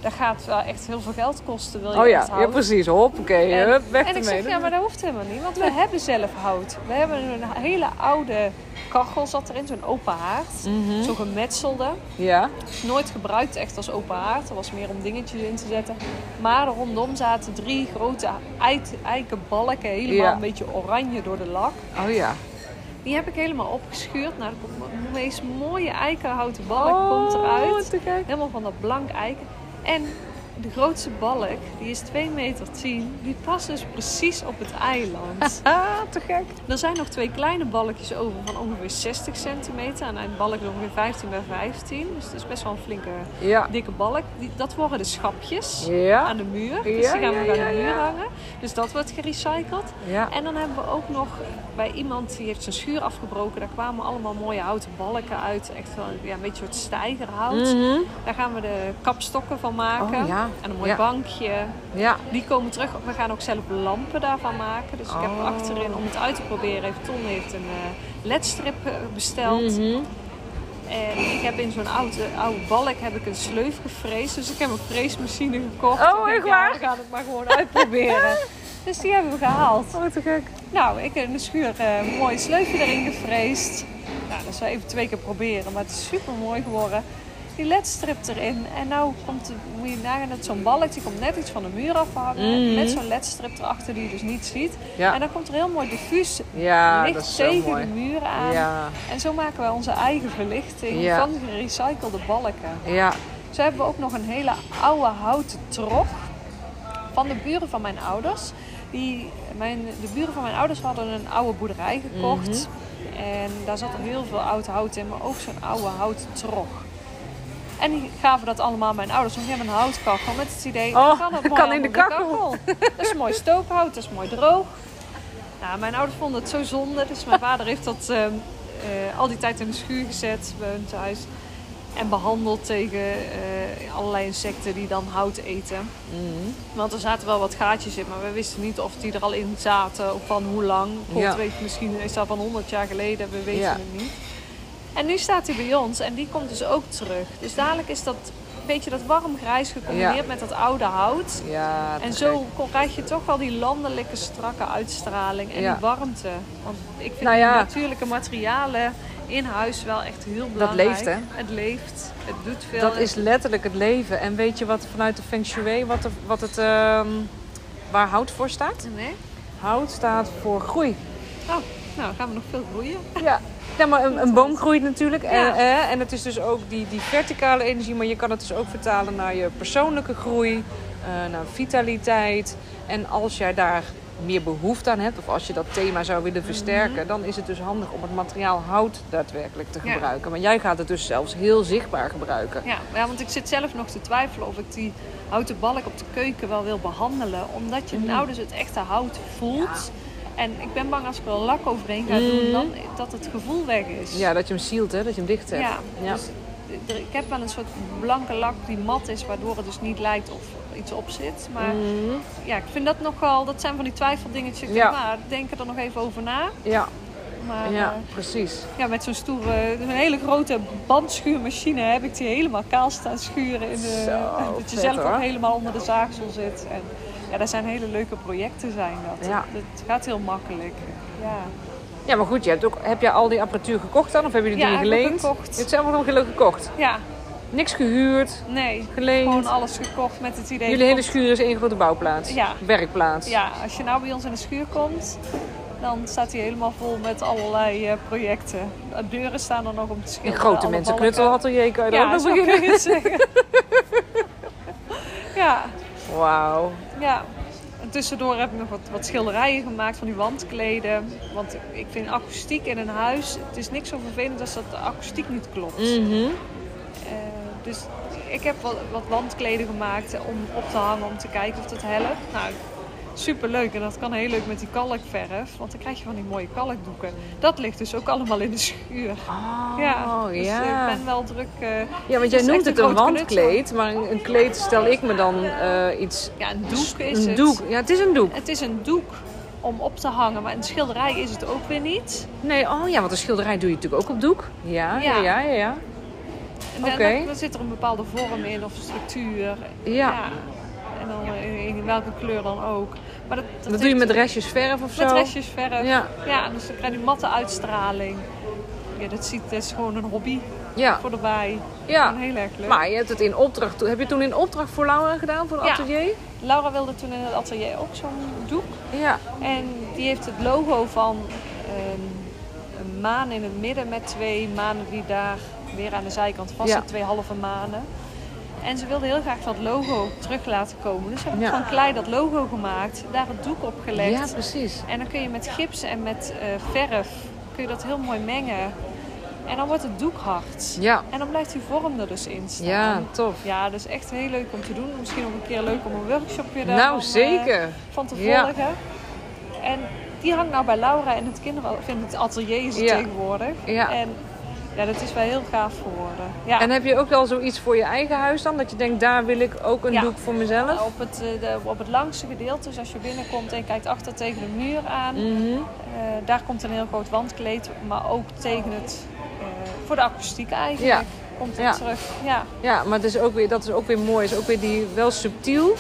dat gaat wel echt heel veel geld kosten. Wil je Oh ja, ja precies. Hoppakee, En, hup, weg en ik zeg: Ja, maar dat hoeft helemaal niet, want we hebben zelf hout. We hebben een hele oude kachel zat erin, zo'n open haard. Mhm. Zo gemetselde. Ja, nooit gebruikt echt als open haard. Dat was meer om dingetjes in te zetten. Maar er rondom zaten drie grote eikenbalken. Helemaal Ja. een beetje oranje door de lak. oh ja. Die heb ik helemaal opgeschuurd. Nou, er komt een meest mooie eikenhouten balk komt eruit. te gek. Helemaal van dat blank eiken. En de grootste balk, die is 2 meter 10. Die past dus precies op het eiland. [LAUGHS] Ah, te gek. er zijn nog twee kleine balkjes over van ongeveer 60 centimeter. En een balk is ongeveer 15 bij 15. Dus dat is best wel een flinke, Ja. dikke balk. Die, dat worden de schapjes Ja. aan de muur. Dus Ja, die gaan we aan de muur hangen. Dus dat wordt gerecycled. En dan hebben we ook nog bij iemand die heeft zijn schuur afgebroken. Daar kwamen allemaal mooie houten balken uit. Echt wel ja, een beetje een soort stijgerhout. Mhm. Daar gaan we de kapstokken van maken. Oh, ja. En een mooi Ja. bankje. Ja. Die komen terug. We gaan ook zelf lampen daarvan maken. Dus ik heb Oh. achterin, om het uit te proberen, heeft Ton heeft een eh, ledstrip eh, besteld. Mhm. En ik heb in zo'n oude, oude balk heb ik een sleuf gefreesd. Dus ik heb een freesmachine gekocht. Oh, echt waar? Ja, we gaan het maar gewoon uitproberen. [LAUGHS] dus die hebben we gehaald. Oh, te gek. Nou, ik heb in de schuur eh, een mooi sleufje erin gefreesd. Nou, dat zou even twee keer proberen, maar het is super mooi geworden. Die ledstrip erin. En nou komt, de- moet je nagaan dat zo'n balk, die komt net iets van de muur afhangen. Mhm. Met zo'n ledstrip erachter die je dus niet ziet. Ja. En dan komt er heel mooi diffuus Ja, licht tegen de muur aan. Ja. En zo maken wij onze eigen verlichting van gerecyclede balken. Ja. Zo hebben we ook nog een hele oude houten trog van de buren van mijn ouders. Die, mijn, de buren van mijn ouders hadden een oude boerderij gekocht. Mhm. En daar zat heel veel oud hout in, maar ook zo'n oude houten trog. En die gaven dat allemaal mijn ouders. Want die hebben een houtkachel met het idee, Oh, kan het mooi kan in de kachel. Dat is mooi stookhout, dat is mooi droog. Nou, mijn ouders vonden het zo zonde. Dus mijn vader heeft dat ehm, eh, al die tijd in de schuur gezet bij hun thuis. En behandeld tegen eh, allerlei insecten die dan hout eten. Mhm. Want er zaten wel wat gaatjes in, maar we wisten niet of die er al in zaten of van hoe lang. God Ja. weet, misschien is dat van 100 jaar geleden, we weten Ja. het niet. En nu staat hij bij ons en die komt dus ook terug. Dus dadelijk is dat beetje dat warm grijs gecombineerd Ja. met dat oude hout. Ja, En zo krijg je toch wel die landelijke strakke uitstraling en Ja. die warmte. Want ik vind Nou natuurlijke materialen in huis wel echt heel belangrijk. leeft, hè? Het leeft, het doet veel. Dat is letterlijk het leven. En weet je wat vanuit de Feng Shui, wat, er- wat het, ehm, waar hout voor staat? Nee? Hout staat voor groei. Oh, nou gaan we nog veel groeien. Ja. Ja, maar een, een boom groeit natuurlijk. En, Ja. eh, en het is dus ook die, die verticale energie, maar je kan het dus ook vertalen naar je persoonlijke groei, eh, naar vitaliteit. En als jij daar meer behoefte aan hebt, of als je dat thema zou willen versterken, dan is het dus handig om het materiaal hout daadwerkelijk te Ja. gebruiken. Maar jij gaat het dus zelfs heel zichtbaar gebruiken. Ja, ja, want ik zit zelf nog te twijfelen of ik die houten balk op de keuken wel wil behandelen. Omdat je Mhm. nou dus het echte hout voelt. En ik ben bang als ik er een lak overheen ga Mhm. doen, dan, dat het gevoel weg is. Ja, dat je hem sealt, hè? dat je hem dicht hebt. Ja, Ja. dus er- ik heb wel een soort blanke lak die mat is, waardoor het dus niet lijkt of iets op zit. Maar Mhm. ja, ik vind dat nogal, dat zijn van die twijfeldingetjes. Ja. Ja. denk er nog even over na. ja, Maar ja, ja, precies. ja met zo'n stoere, een hele grote bandschuurmachine heb ik die helemaal kaal staan schuren. In de, Zo, [LAUGHS] dat je vet, zelf hoor. ook helemaal onder de zaagsel zit. En ja, dat zijn hele leuke projecten zijn dat. Ja. Het gaat heel makkelijk. Ja. Ja, maar goed, je hebt ook, heb jij al die apparatuur gekocht dan? Of heb je die Ja, dingen geleend? gekocht. Je hebt zelf nog geluk gekocht. ja, Niks gehuurd, nee. geleend. Gewoon alles gekocht met het idee. Jullie hele schuur is één grote bouwplaats. Ja. Werkplaats. Ja, als je nou bij ons in de schuur komt, dan staat hij helemaal vol met allerlei eh, projecten. De deuren staan er nog om te In schilderen. grote alle mensen knutselatelier kan je ook Ja, nog zo kun beginnen. zeggen. ja, Wauw. ja. En tussendoor heb ik nog wat, wat schilderijen gemaakt van die wandkleden. Want ik vind akoestiek in een huis, het is niks zo vervelend als dat de akoestiek niet klopt. Eh, dus ik heb wat, wat wandkleden gemaakt om op te hangen om te kijken of dat helpt. Nou, super leuk en dat kan heel leuk met die kalkverf, want dan krijg je van die mooie kalkdoeken. Dat ligt dus ook allemaal in de schuur. Oh, ja, dus ja. ik ben wel druk. eh, Ja, want jij noemt het een wandkleed, maar een een kleed stel ik me dan eh, iets... ja, een doek is Een het. doek. Ja, het is een doek. Het is een doek om op te hangen, maar een schilderij is het ook weer niet. Nee, oh ja, want een schilderij doe je natuurlijk ook op doek. Ja, ja, Ja. ja, ja. En dan- zit er een bepaalde vorm in of structuur. Ja. Dan in, in welke kleur dan ook. Maar dat, Dat doe je met restjes verf of zo? Met restjes verf. Ja. Ja, dus dan krijg je matte uitstraling. Ja, dat, ziet, dat is gewoon een hobby Ja, voor erbij. ja. Heel erg leuk. Maar je hebt het in opdracht... Heb je toen in opdracht voor Laura gedaan, voor het Ja. atelier? Laura wilde toen in het atelier ook zo'n doek. Ja. En die heeft het logo van ehm, een maan in het midden met twee manen die daar weer aan de zijkant vast Ja. Twee halve manen. En ze wilde heel graag dat logo terug laten komen. Dus heb ik Ja. van klei dat logo gemaakt. Daar het doek op gelegd. Ja, precies. En dan kun je met gips en met eh, verf kun je dat heel mooi mengen. En dan wordt het doek hard. Ja. En dan blijft die vorm er dus in staan. Ja, tof. Ja, dus echt heel leuk om te doen. Misschien ook een keer leuk om een workshopje daar Nou, van, zeker. eh, van te Ja. volgen. En die hangt nou bij Laura in het kinder... of in het atelier is het Ja. tegenwoordig. Ja. En ja, dat is wel heel gaaf geworden. Ja. En heb je ook wel zoiets voor je eigen huis dan? Dat je denkt, daar wil ik ook een Ja. doek voor mezelf? op het, eh, de, op het langste gedeelte, dus als je binnenkomt en je kijkt achter tegen de muur aan, Mhm. eh, daar komt een heel groot wandkleed, maar ook tegen het, eh, voor de akoestiek eigenlijk, Ja. komt het terug. Ja. Ja, maar het is ook weer, dat is ook weer mooi. Het is ook weer die, wel subtiel.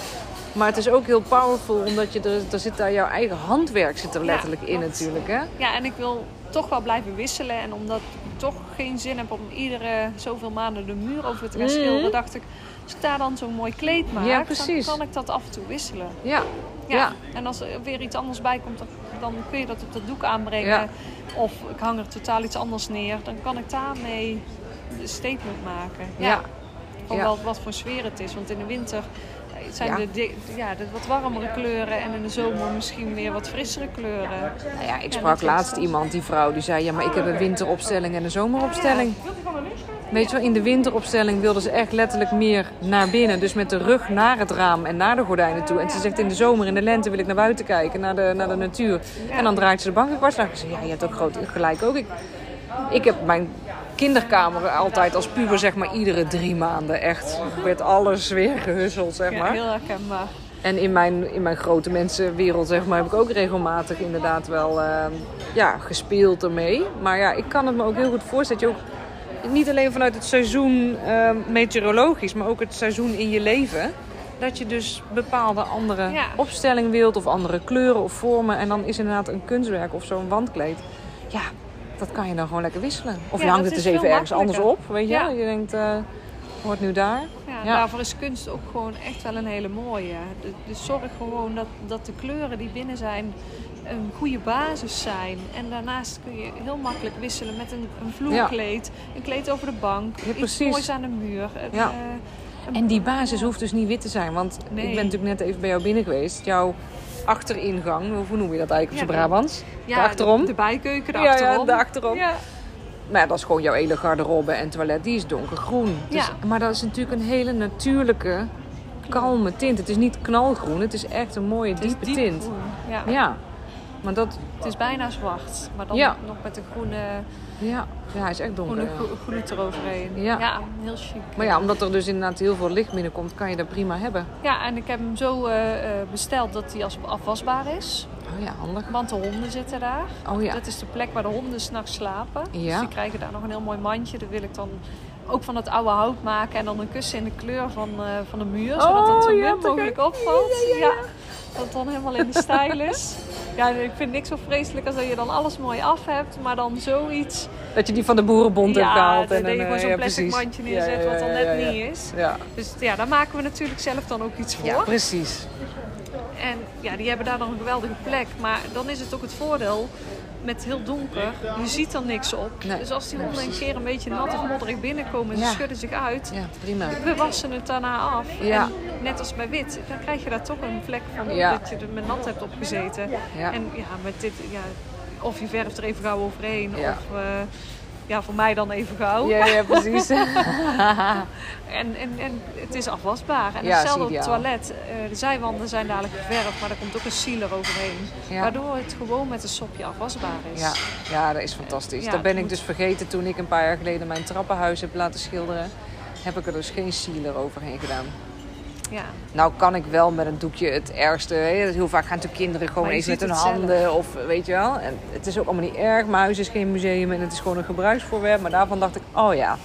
Maar het is ook heel powerful, omdat je er, er zit daar jouw eigen handwerk zit er letterlijk in natuurlijk. Hè? ja, en ik wil toch wel blijven wisselen en omdat ik toch geen zin heb om iedere zoveel maanden de muur over te gaan Mhm. schilderen, dacht ik, als ik daar dan zo'n mooi kleed maak, Ja, dan kan ik dat af en toe wisselen. Ja. Ja. Ja. En als er weer iets anders bij komt, dan, kun je dat op dat doek aanbrengen. Ja. Of ik hang er totaal iets anders neer. Dan kan ik daarmee een statement maken. Ja. Ja. Wat, wat voor sfeer het is. Want in de winter eh, zijn Ja. de, ja, de wat warmere kleuren. En in de zomer misschien weer wat frissere kleuren. Nou ja, ik sprak laatst iemand, die vrouw, die zei... Ja, maar ik heb een winteropstelling en een zomeropstelling. Weet je wel, in de winteropstelling wilde ze echt letterlijk meer naar binnen. Dus met de rug naar het raam en naar de gordijnen toe. En ze zegt in de zomer, in de lente wil ik naar buiten kijken, naar de, naar de natuur. En dan draait ze de bank een kwartslag. Ik zei, ja, je hebt ook groot gelijk ook. Ik, ik heb mijn kinderkamer altijd als puber, zeg maar, iedere drie maanden. Echt, werd alles weer gehusseld, zeg Ja, maar. heel herkenbaar. En in mijn, in mijn grote mensenwereld, zeg maar, heb ik ook regelmatig inderdaad wel eh, ja, gespeeld ermee. Maar ja, ik kan het me ook heel goed voorstellen dat je ook niet alleen vanuit het seizoen eh, meteorologisch, maar ook het seizoen in je leven. Dat je dus bepaalde andere Ja. opstelling wilt of andere kleuren of vormen. En dan is inderdaad een kunstwerk of zo'n wandkleed. Ja, dat kan je dan gewoon lekker wisselen. Of Ja, je hangt het eens even ergens anders op, weet je Ja. Je denkt, eh hoort nu daar. Ja. Daarvoor is kunst ook gewoon echt wel een hele mooie. Dus zorg gewoon dat, dat de kleuren die binnen zijn een goede basis zijn. En daarnaast kun je heel makkelijk wisselen met een, een vloerkleed, een kleed over de bank, iets moois aan de muur. Het, Ja. eh, En die basis hoeft dus niet wit te zijn. Want Nee. ik ben natuurlijk net even bij jou binnen geweest. Jouw achteringang, hoe noem je dat eigenlijk op Ja, Brabants? ja, de achterom? De, de bijkeuken, de Ja, ja, achterom. de achterom. Ja. Maar ja, dat is gewoon jouw hele garderobe en toilet. Die is donkergroen. Dus, Ja. Maar dat is natuurlijk een hele natuurlijke, kalme tint. Het is niet knalgroen. Het is echt een mooie, diepe diep tint. groen. Ja. Maar dat... Het is bijna zwart, maar dan Ja. nog met een groene, Ja, ja hij is echt donker. groene gloed eroverheen. Ja. heel chic. Maar ja, omdat er dus inderdaad heel veel licht binnenkomt, kan je dat prima hebben. Ja, en ik heb hem zo eh, eh, besteld dat hij als afwasbaar is. Oh ja, handig. Want de honden zitten daar. Oh ja. Dat is de plek waar de honden s'nachts slapen. Ja. Dus die krijgen daar nog een heel mooi mandje. Dat wil ik dan ook van het oude hout maken. En dan een kussen in de kleur van, eh, van de muur. Zodat Oh, het zo ja, min mogelijk opvalt. Ja, Dat het dan helemaal in de stijl is. Ja, ik vind niks zo vreselijk als dat je dan alles mooi af hebt. Maar dan zoiets... Dat je die van de boerenbond hebt gehaald. dat en je dan, gewoon eh, zo'n plastic mandje neerzet ja, wat dan net niet is. Ja. Dus ja, daar maken we natuurlijk zelf dan ook iets voor. ja, precies. En ja, die hebben daar dan een geweldige plek. Maar dan is het ook het voordeel met heel donker. Je ziet er niks op. Nee, dus als die honden een keer een beetje nat of modderig binnenkomen en ze Ja. schudden zich uit. Ja, prima. We wassen het daarna af. Ja. En net als bij wit, dan krijg je daar toch een vlek van Ja. dat je er met nat hebt opgezeten. Ja. En ja, met dit, ja, of je verft er even gauw overheen. Of eh, ja, voor mij dan even gauw. Ja, ja, precies. [LAUGHS] En, en, en het is afwasbaar. En Ja, hetzelfde op het toilet. Eh, de zijwanden zijn dadelijk geverfd, maar er komt ook een sealer overheen. Ja. Waardoor het gewoon met een sopje afwasbaar is. Ja, ja, dat is fantastisch. Ja, dat ben ik moet- dus vergeten toen ik een paar jaar geleden mijn trappenhuis heb laten schilderen. Heb ik er dus geen sealer overheen gedaan. Ja. Nou kan ik wel met een doekje het ergste. hè. Heel vaak gaan natuurlijk kinderen gewoon even met hun handen. Of weet je wel. En het is ook allemaal niet erg. Mijn huis is geen museum en het is gewoon een gebruiksvoorwerp. Maar daarvan dacht ik, oh ja,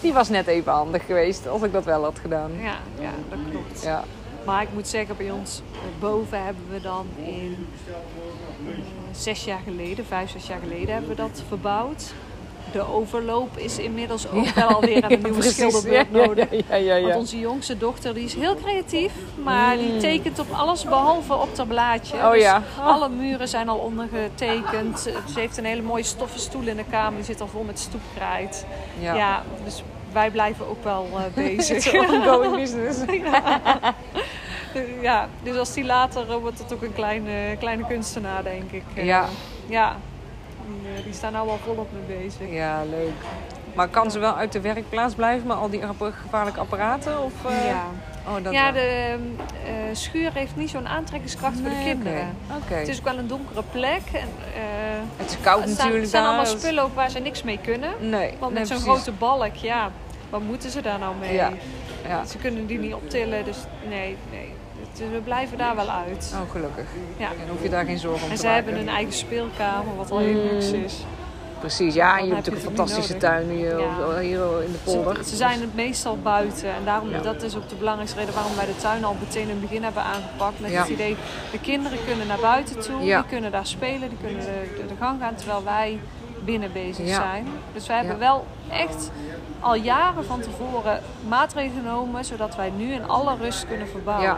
die was net even handig geweest als ik dat wel had gedaan. Ja, ja, dat klopt. Ja, Maar ik moet zeggen, bij ons eh, boven hebben we dan in eh, zes jaar geleden, vijf, zes jaar geleden hebben we dat verbouwd. De overloop is inmiddels ook wel alweer aan een [LAUGHS] nieuwe precies. schilderbeurt Ja, ja, nodig. Ja, ja, ja. Want onze jongste dochter die is heel creatief, maar die Mm. tekent op alles behalve op haar blaadje. Oh Dus ja. Oh. Alle muren zijn al ondergetekend. Ze heeft een hele mooie stoffen stoel in de kamer, die zit al vol met stoepkrijt. Ja. Ja. dus wij blijven ook wel It's [LAUGHS] bezig. ongoing business. [LAUGHS] ja, dus als die later eh, wordt het ook een kleine, kleine kunstenaar, denk ik. Eh, Ja. Ja, die, eh, die staan nou al volop mee bezig. Ja, leuk. Maar kan ze wel uit de werkplaats blijven met al die gevaarlijke apparaten? Of, eh? Ja, Oh, dat ja wel. de eh, schuur heeft niet zo'n aantrekkingskracht voor de kinderen. Oké. Het is ook wel een donkere plek. En, Het is koud staan, natuurlijk er daar. allemaal spullen ook waar ze niks mee kunnen. Nee. Want nee, met zo'n grote balk, ja, wat moeten ze daar nou mee? Ja. Ja. Ze kunnen die niet optillen, dus nee, nee. Het- We blijven daar wel uit. Oh, gelukkig. Ja. Dan hoef je daar geen zorgen om En te ze maken. hebben een eigen speelkamer, wat al heel luxe is. Precies, ja. En je hebt heb natuurlijk een fantastische tuin hier, Ja. hier in de polder. Ze, ze zijn het meestal buiten. En daarom, Ja. dat is ook de belangrijkste reden waarom wij de tuin al meteen in het begin hebben aangepakt. Met Ja. het idee, de kinderen kunnen naar buiten toe, die kunnen daar spelen, die kunnen de, de, gang gaan terwijl wij binnen bezig zijn. Dus wij hebben wel echt al jaren van tevoren maatregelen genomen, zodat wij nu in alle rust kunnen verbouwen.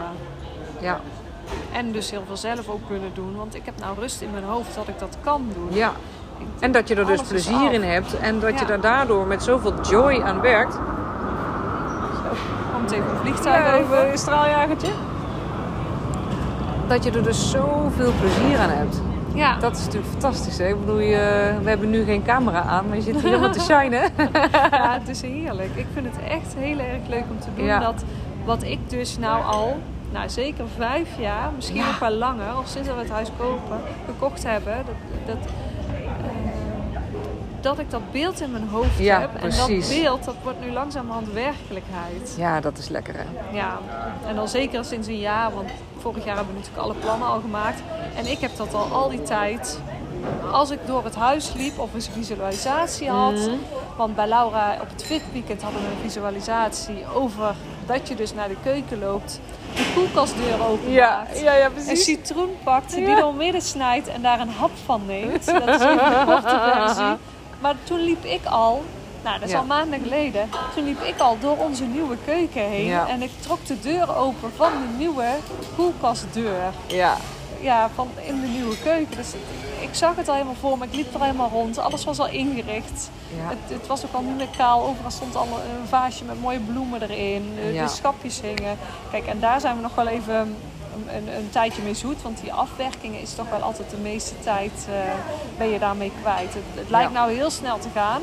Ja. En dus heel veel zelf ook kunnen doen. Want ik heb nou rust in mijn hoofd dat ik dat kan doen. ja. En dat je er dus plezier in hebt. En dat je Ja. er daardoor met zoveel joy aan werkt. Komt even een vliegtuig over. een straaljagertje. Dat je er dus zoveel plezier aan hebt. Ja. Dat is natuurlijk fantastisch. Hè? Ik bedoel, je, we hebben nu geen camera aan, maar je zit hier helemaal te [LAUGHS] shinen. Ja, het is heerlijk. Ik vind het echt heel erg leuk om te doen. Ja. Dat wat ik dus nou al, nou zeker vijf jaar, misschien Ja. nog wel langer, al sinds dat we het huis kopen, gekocht hebben. Dat, dat, eh, dat ik dat beeld in mijn hoofd Ja, heb. En dat beeld, dat wordt nu langzamerhand werkelijkheid. Ja, dat is lekker hè. Ja, en al zeker sinds een jaar, want vorig jaar hebben we natuurlijk alle plannen al gemaakt. En ik heb dat al al die tijd als ik door het huis liep of een visualisatie had. Mhm. Want bij Laura op het Fit Weekend hadden we een visualisatie over dat je dus naar de keuken loopt. De koelkastdeur openmaakt. ja, ja, Een citroen pakt, die Ja. door midden snijdt en daar een hap van neemt. Dat is even de korte versie. Maar toen liep ik al, nou dat is Ja. al maanden geleden, toen liep ik al door onze nieuwe keuken heen. Ja. En ik trok de deur open van de nieuwe koelkastdeur. Ja, Ja, van in de nieuwe keuken. Dus ik zag het al helemaal voor me, ik liep er helemaal rond. Alles was al ingericht. ja. Het, het was ook al niet meer kaal. Overal stond al een vaasje met mooie bloemen erin. De, Ja. de schapjes hingen. Kijk, en daar zijn we nog wel even een, een, een tijdje mee zoet. Want die afwerking is toch wel altijd de meeste tijd eh, ben je daarmee kwijt. Het, het lijkt Ja. nou heel snel te gaan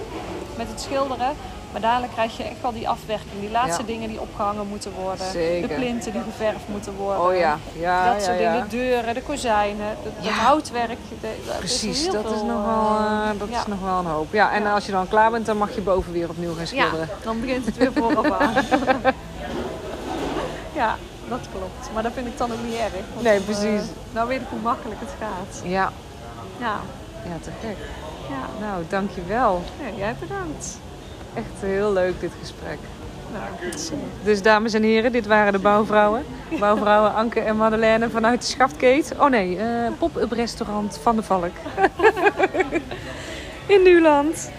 met het schilderen. Maar dadelijk krijg je echt wel die afwerking. Die laatste Ja. dingen die opgehangen moeten worden. Zeker. De plinten die geverfd moeten worden. Oh ja, ja, dat ja, soort dingen. Deuren, de kozijnen, het, houtwerk. de- dat Precies, is dat, is veel, nog, wel, eh, eh, dat is nog wel een hoop. Ja, en als je dan klaar bent, dan mag je boven weer opnieuw gaan Ja, schilderen. dan begint het weer vooraf aan. [LAUGHS] ja, dat klopt. Maar dat vind ik dan ook niet erg. want Nee, dan, precies. eh, nou weet ik hoe makkelijk het gaat. Ja, Ja, ja, te gek. ja. Nou, dankjewel. Nee, jij bedankt. Echt heel leuk dit gesprek. Nou, goed zo. Dus dames en heren, dit waren de bouwvrouwen. [LAUGHS] Bouwvrouwen Anke en Madeleine vanuit de Schaftkeet. Oh nee, eh, pop-up restaurant Van de Valk. [LAUGHS] In Nuland.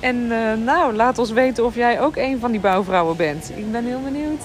En eh, nou, laat ons weten of jij ook een van die bouwvrouwen bent. Ik ben heel benieuwd.